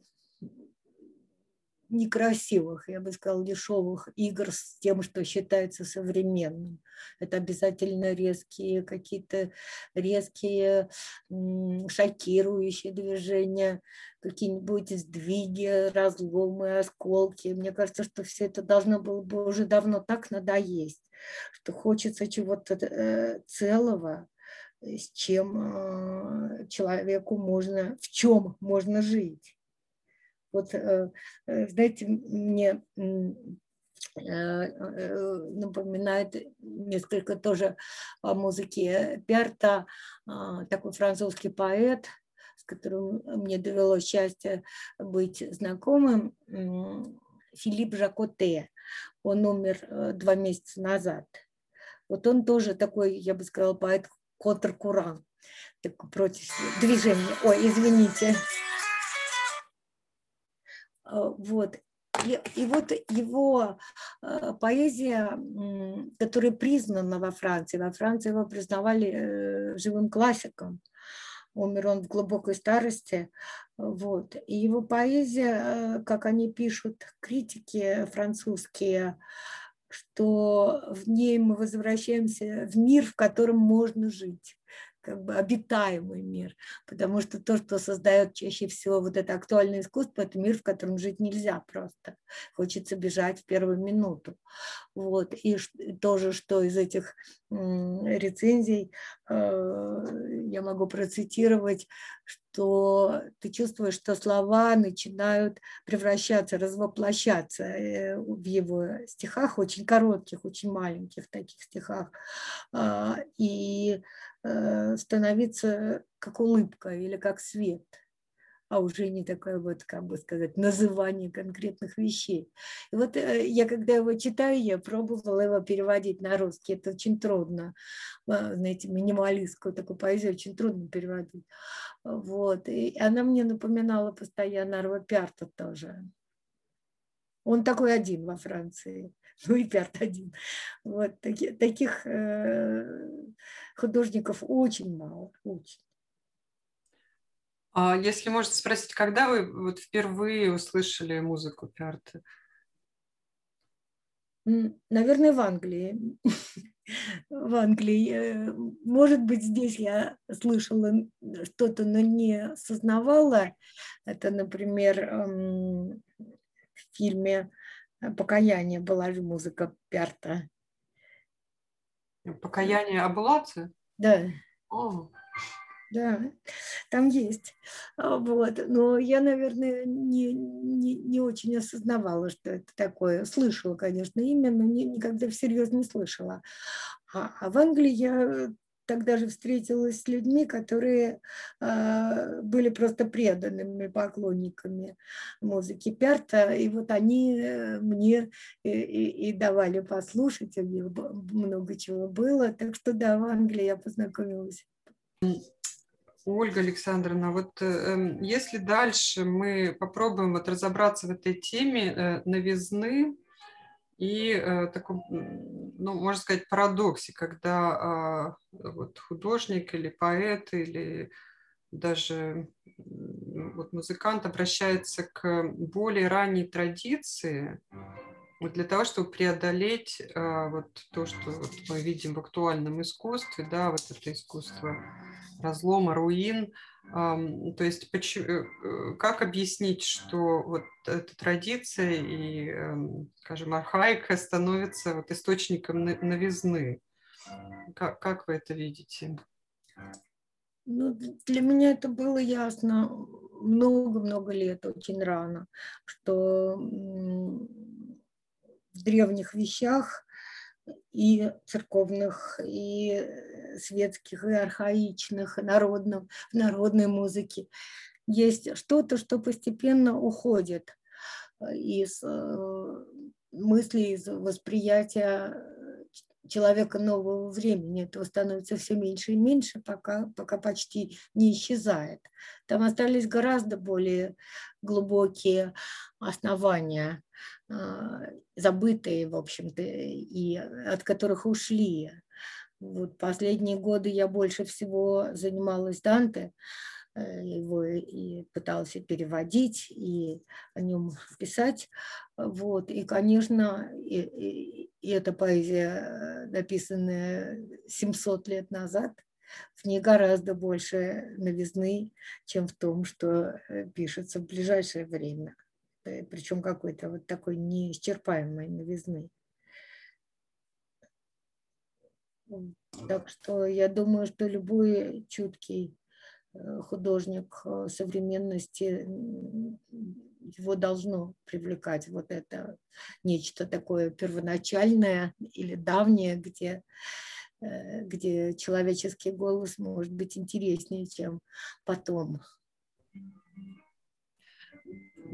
некрасивых, я бы сказала, дешевых игр с тем, что считается современным. Это обязательно резкие какие-то резкие шокирующие движения, какие-нибудь сдвиги, разломы, осколки. Мне кажется, что все это должно было бы уже давно так надоесть, что хочется чего-то э, целого, с чем э, человеку можно, в чем можно жить. Вот, э, э, знаете, мне э, напоминает несколько тоже о музыке Перта, а, такой французский поэт, с которым мне довелось счастье быть знакомым, Филипп Жакоте. Он умер два месяца назад. Вот он тоже такой, я бы сказала, поэт контркуран, против движения. Ой, извините. Э, вот. И, и вот его э, поэзия, которая признана во Франции, во Франции его признавали э, живым классиком, умер он в глубокой старости, вот. И его поэзия, как они пишут критики французские, что в ней мы возвращаемся в мир, в котором можно жить как бы обитаемый мир, потому что то, что создает чаще всего вот это актуальное искусство, это мир, в котором жить нельзя просто. Хочется бежать в первую минуту. Вот. И тоже, что из этих рецензий э, я могу процитировать, что ты чувствуешь, что слова начинают превращаться, развоплощаться э, в его стихах, очень коротких, очень маленьких таких стихах. А, и становиться как улыбка или как свет, а уже не такое вот, как бы сказать, называние конкретных вещей. И вот э, я, когда его читаю, я пробовала его переводить на русский. Это очень трудно. А, знаете, минималистскую такую поэзию очень трудно переводить. Вот. И она мне напоминала постоянно Арва Пярта тоже. Он такой один во Франции. Ну и Пярт один. Вот таки, таких э, художников очень мало, очень. А если можно спросить, когда вы вот впервые услышали музыку Пярта? Наверное, в Англии. В Англии. Э, может быть, здесь я слышала что-то, но не осознавала. Это, например, эм, в фильме «Покаяние» была же музыка Пярта. Покаяние Абулации? Да. О. Да, там есть. А, вот. Но я, наверное, не, не, не очень осознавала, что это такое. Слышала, конечно, имя, но не, никогда всерьез не слышала. А, а в Англии я тогда же встретилась с людьми, которые э, были просто преданными поклонниками музыки Перта, и вот они э, мне и, и, и давали послушать, у них много чего было, так что да, в Англии я познакомилась. Ольга Александровна, вот э, если дальше мы попробуем вот разобраться в этой теме э, новизны, и э, таком, ну, можно сказать, парадоксе, когда э, вот художник или поэт или даже вот музыкант обращается к более ранней традиции, вот для того, чтобы преодолеть э, вот то, что вот мы видим в актуальном искусстве, да, вот это искусство разлома, руин, то есть э, как объяснить, что вот эта традиция и, эм, скажем, архаика становится вот источником новизны? Как вы это видите? Ну, для меня это было ясно много-много лет, очень рано, что в древних вещах и церковных, и светских, и архаичных, и народных, в народной музыке. Есть что-то, что постепенно уходит из э, мысли, из восприятия человека нового времени. Этого становится все меньше и меньше, пока, пока почти не исчезает. Там остались гораздо более глубокие основания, а, забытые, в общем-то, и от которых ушли. Вот последние годы я больше всего занималась Данте, Э, его и пытался переводить, и о нем писать. Вот. И, конечно, и эта поэзия, написанная 700 лет назад, в ней гораздо больше новизны, чем в том, что э, пишется в ближайшее время. Э, Причем какой-то вот такой неисчерпаемой новизны. Так что я думаю, что любой чуткий Э, художник э, современности, его должно привлекать вот это нечто такое первоначальное или давнее, где, э, где человеческий голос может быть интереснее, чем потом.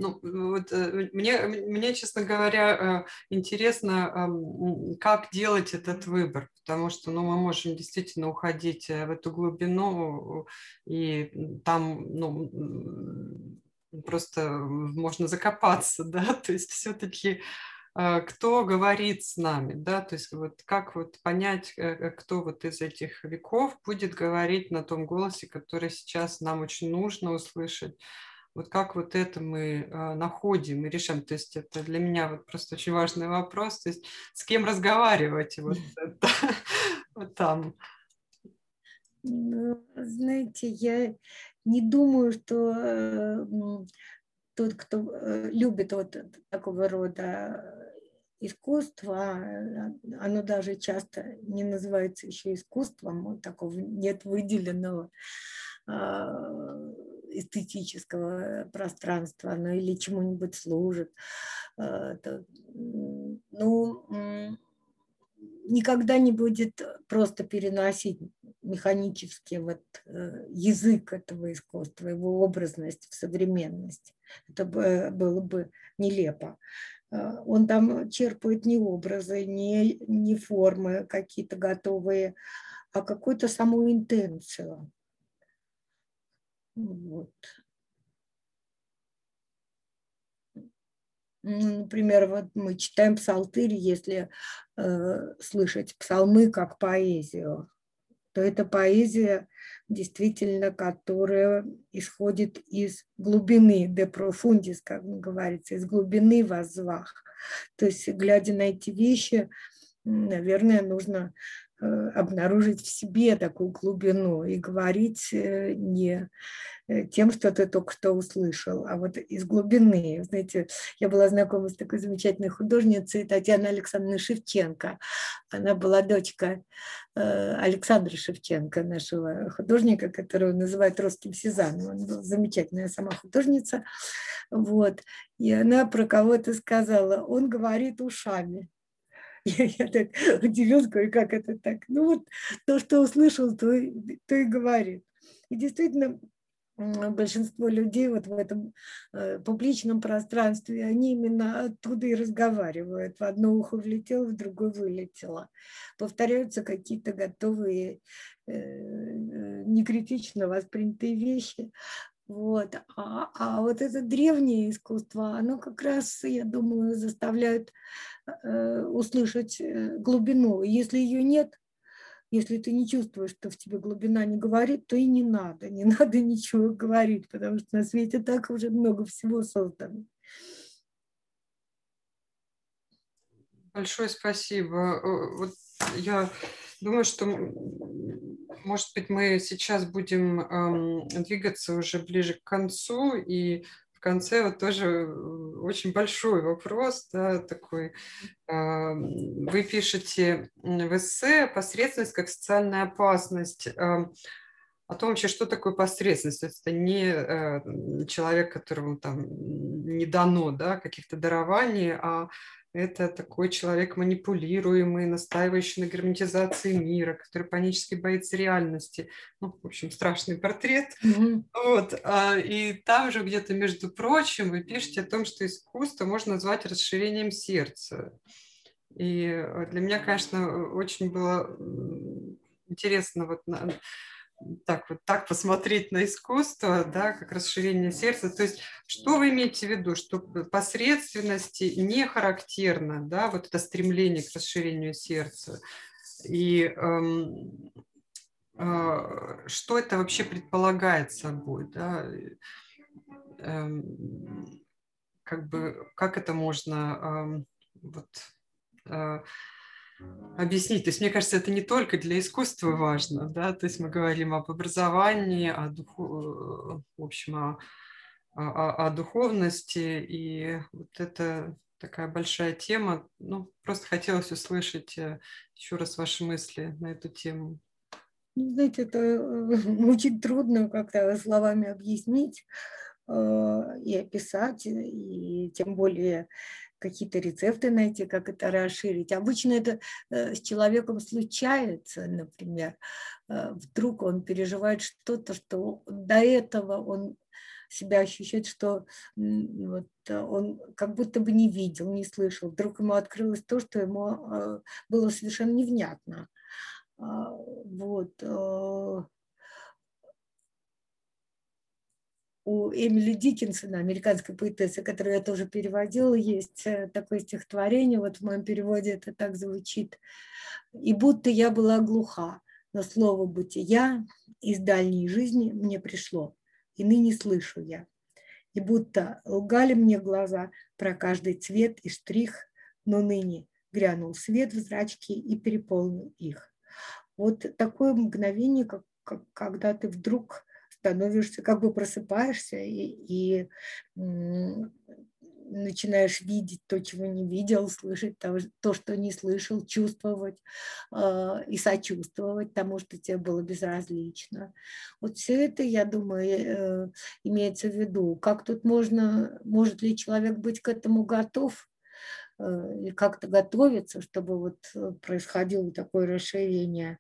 Ну, вот, э, мне, мне, честно говоря, э, интересно, как делать этот выбор, потому что ну, мы можем действительно уходить э, в эту глубину, и там ну, просто можно закопаться, да, то есть все-таки кто говорит с нами, да, то есть вот как вот понять, кто вот из этих веков будет говорить на том голосе, который сейчас нам очень нужно услышать, вот как вот это мы э, находим и решаем? То есть это для меня вот просто очень важный вопрос. То есть с кем разговаривать вот, это, вот там? Ну, знаете, я не думаю, что э, тот, кто э, любит вот такого рода искусство, оно даже часто не называется еще искусством, вот такого нет выделенного а, эстетического пространства, ну или чему-нибудь служит. А, ну, никогда не будет просто переносить механически вот э, язык этого искусства, его образность в современность. Это было бы нелепо. Он там черпает не образы, не, не формы какие-то готовые, а какую-то саму интенцию. Вот. Ну, например, вот мы читаем псалтырь, если э, слышать псалмы как поэзию, то это поэзия действительно, которая исходит из глубины, de profundis, как говорится, из глубины возвах. То есть, глядя на эти вещи, наверное, нужно обнаружить в себе такую глубину и говорить э, не э, тем, что ты только что услышал, а вот из глубины. Знаете, я была знакома с такой замечательной художницей Татьяной Александровной Шевченко. Она была дочка Александра Шевченко, нашего художника, которого называют русским Сезанном. Она была замечательная сама художница. Вот. И она про кого-то сказала, он говорит ушами. Я, я так удивилась, говорю, как это так? Ну вот то, что услышал, то, то и говорит. И действительно, большинство людей вот в этом э, публичном пространстве, они именно оттуда и разговаривают. В одно ухо влетело, в другое вылетело. Повторяются какие-то готовые, э, э, некритично воспринятые вещи. Вот. А, а вот это древнее искусство, оно как раз, я думаю, заставляет э, услышать э, глубину. Если ее нет, если ты не чувствуешь, что в тебе глубина не говорит, то и не надо, не надо ничего говорить, потому что на свете так уже много всего создано. большое спасибо. Вот я думаю, что, может быть, мы сейчас будем эм, двигаться уже ближе к концу, и в конце вот тоже очень большой вопрос, да, такой. Э, вы пишете в эссе «Посредственность как социальная опасность». Э, о том вообще, что такое посредственность. Это не э, человек, которому там не дано да, каких-то дарований, а это такой человек манипулируемый, настаивающий на герметизации мира, который панически боится реальности. Ну, в общем, страшный портрет. Mm-hmm. Вот. А, и там же где-то, между прочим, вы пишете о том, что искусство можно назвать расширением сердца. И для меня, конечно, очень было интересно вот так вот так посмотреть на искусство, да, как расширение сердца. То есть, что вы имеете в виду, что посредственности не характерно, да, вот это стремление к расширению сердца, и эм, э, что это вообще предполагает собой, да, эм, как бы, как это можно эм, вот э, объяснить. То есть, мне кажется, это не только для искусства важно, да, то есть мы говорим об образовании, о духу, в общем, о, о, о духовности, и вот это такая большая тема. Ну, просто хотелось услышать э, еще раз ваши мысли на эту тему. Ну, знаете, это э, очень трудно как-то словами объяснить э, и описать, и тем более какие-то рецепты найти, как это расширить. Обычно это э, с человеком случается, например, э, вдруг он переживает что-то, что до этого он себя ощущает, что вот, он как будто бы не видел, не слышал. Вдруг ему открылось то, что ему э, было совершенно невнятно. А, вот у Эмили Диккенсона, американской поэтессы, которую я тоже переводила, есть э, такое стихотворение, вот в моем переводе это так звучит. «И будто я была глуха, но слово «бытия» из дальней жизни мне пришло, и ныне слышу я. И будто лгали мне глаза про каждый цвет и штрих, но ныне грянул свет в зрачки и переполнил их. Вот такое мгновение, как, как, когда ты вдруг становишься, как бы просыпаешься и, и начинаешь видеть то, чего не видел, слышать то, то что не слышал, чувствовать э, и сочувствовать тому, что тебе было безразлично. Вот все это, я думаю, э, имеется в виду. Как тут можно, может ли человек быть к этому готов? Э, и как-то готовиться, чтобы вот э, происходило такое расширение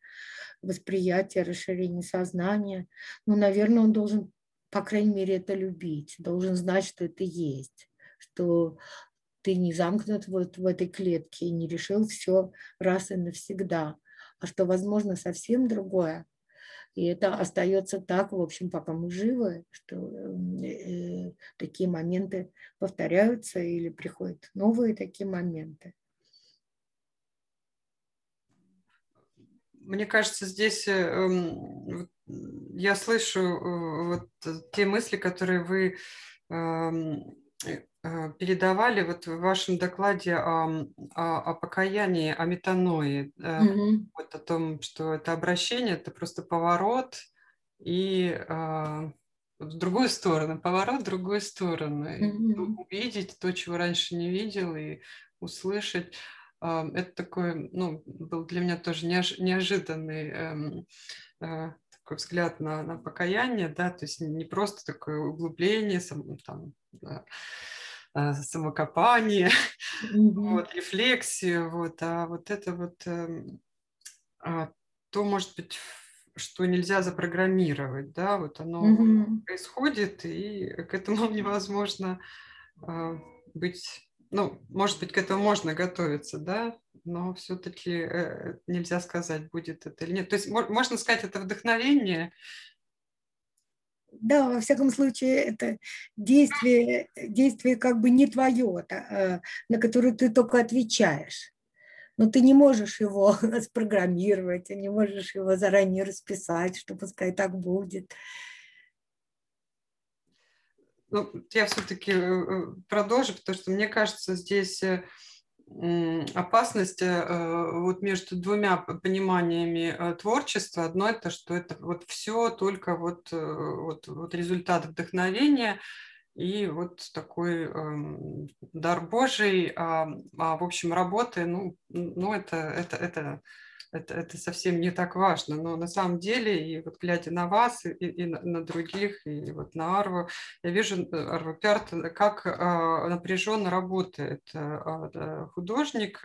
восприятия, расширение сознания. Ну, наверное, он должен, по крайней мере, это любить, должен знать, что это есть, что ты не замкнут вот в этой клетке и не решил все раз и навсегда, а что, возможно, совсем другое. И это остается так, в общем, пока мы живы, что э, такие моменты повторяются или приходят новые такие моменты. Мне кажется, здесь э, эм, я слышу э, вот те мысли, которые вы эм, передавали вот в вашем докладе о, о, о покаянии, о метаное, mm-hmm. вот о том, что это обращение, это просто поворот и в другую сторону, поворот в другую сторону, mm-hmm. увидеть то, чего раньше не видел, и услышать. Это такой, ну, был для меня тоже неожиданный эм, э, такой взгляд на, на покаяние, да, то есть не просто такое углубление, сам, там, да, э, самокопание, mm-hmm. вот, рефлексию, вот, а вот это вот эм, а, то, может быть, что нельзя запрограммировать, да, вот оно mm-hmm. происходит, и к этому невозможно а, быть ну, может быть, к этому можно готовиться, да, но все-таки э, нельзя сказать, будет это или нет. То есть можно сказать, это вдохновение. Да, во всяком случае, это действие, действие как бы не твое, а, на которое ты только отвечаешь. Но ты не можешь его спрограммировать, не можешь его заранее расписать, что пускай так будет. Ну, я все-таки э, э, продолжу, потому что мне кажется, здесь э, опасность э, вот между двумя пониманиями э, творчества. Одно это, что это вот все только вот, вот, вот результат вдохновения и вот такой э, дар Божий, а, а в общем работы, ну, ну это, это, это это, это совсем не так важно. Но на самом деле, и вот глядя на вас, и, и на, на других, и вот на Арву, я вижу, э, Арву Пярт, как а, напряженно работает а, художник,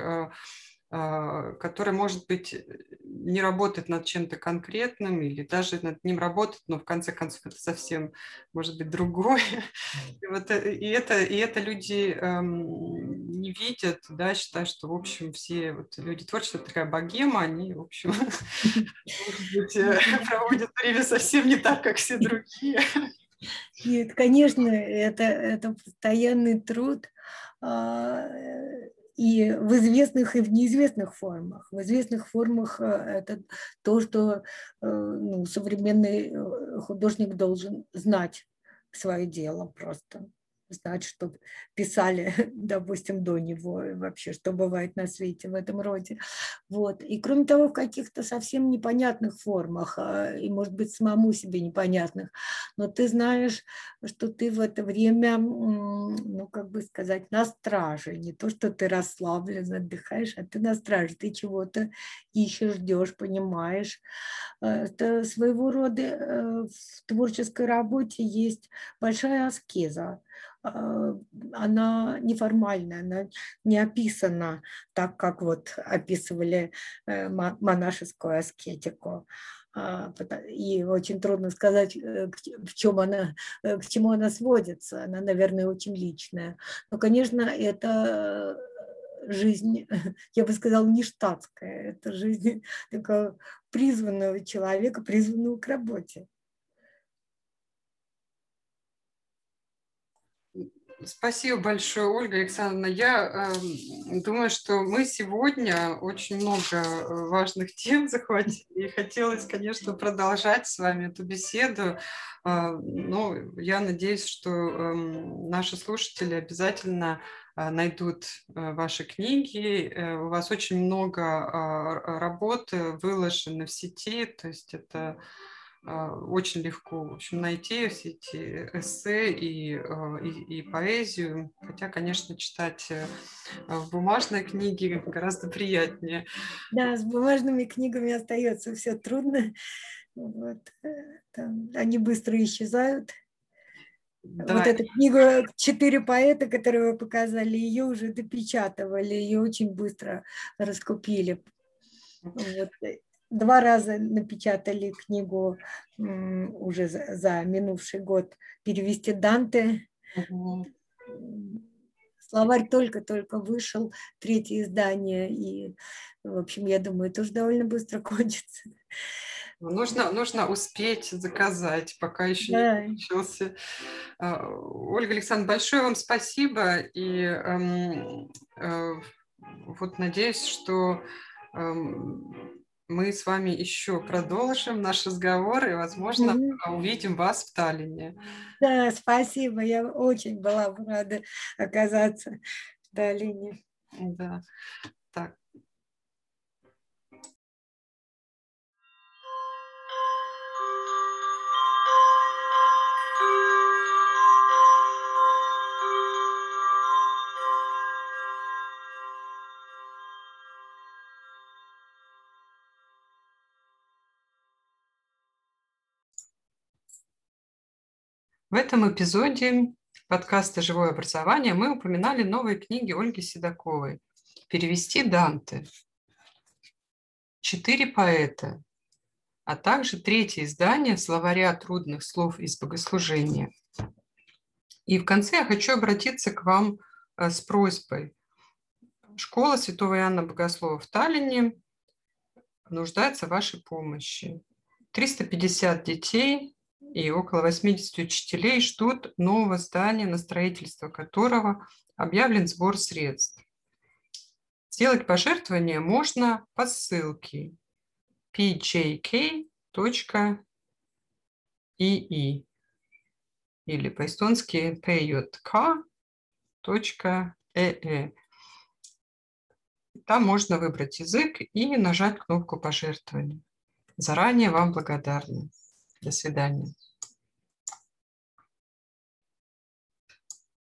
который, может быть, не работает над чем-то конкретным или даже над ним работает, но в конце концов это совсем может быть другое. И, вот, э, и, это, и это люди эм, не видят, да, считают, что, в общем, все вот люди творчества такая богема, они, в общем, э, проводят время совсем не так, как все другие. Нет, конечно, это, это постоянный труд а, и в известных, и в неизвестных формах. В известных формах э, это то, что э, ну, современный э, художник должен знать свое дело просто знать, что писали, допустим, до него вообще, что бывает на свете в этом роде. Вот. И кроме того, в каких-то совсем непонятных формах, а, и, может быть, самому себе непонятных, но ты знаешь, что ты в это время, ну, как бы сказать, на страже, не то, что ты расслаблен, отдыхаешь, а ты на страже, ты чего-то ищешь, ждешь, понимаешь. А, это своего рода э, в творческой работе есть большая аскеза. А, она неформальная, она не описана так, как вот описывали э, монашескую аскетику. А, и очень трудно сказать, э, в чем она, э, к чему она сводится. Она, наверное, очень личная. Но, конечно, это жизнь, я бы сказала, не штатская. Это жизнь такого призванного человека, призванного к работе. Спасибо большое, Ольга Александровна. Я э, думаю, что мы сегодня очень много э, важных тем захватили. И хотелось, конечно, продолжать с вами эту беседу. Э, но я надеюсь, что э, наши слушатели обязательно э, найдут э, ваши книги. У вас очень много работы выложено в сети, то есть это очень легко в общем, найти все эти эссе и, а, и, и поэзию, хотя, конечно, читать э, в бумажной книге гораздо приятнее. Да, с бумажными книгами остается все трудно. Вот. Э, там, они быстро исчезают. Да. Вот эту книгу «Четыре поэта», которую вы показали, ее уже допечатывали, ее очень быстро раскупили. Вот два раза напечатали книгу уже за, за минувший год перевести Данте. Угу. Словарь только-только вышел, третье издание, и, в общем, я думаю, это уже довольно быстро кончится. Нужно, нужно успеть заказать, пока еще да. не получился. А, Ольга Александровна, большое вам спасибо. И эм, э, вот надеюсь, что эм, мы с вами еще продолжим наш разговор и, возможно, mm-hmm. увидим вас в Таллине. Да, спасибо. Я очень была рада оказаться в Таллине. Да. В этом эпизоде подкаста «Живое образование» мы упоминали новые книги Ольги Седоковой «Перевести Данте», «Четыре поэта», а также третье издание словаря трудных слов из богослужения. И в конце я хочу обратиться к вам э, с просьбой. Школа Святого Иоанна Богослова в Таллине нуждается в вашей помощи. 350 детей и около 80 учителей ждут нового здания, на строительство которого объявлен сбор средств. Сделать пожертвование можно по ссылке pjk.ii или по-эстонски pjk.ee. Там можно выбрать язык и нажать кнопку пожертвования. Заранее вам благодарны. До свидания.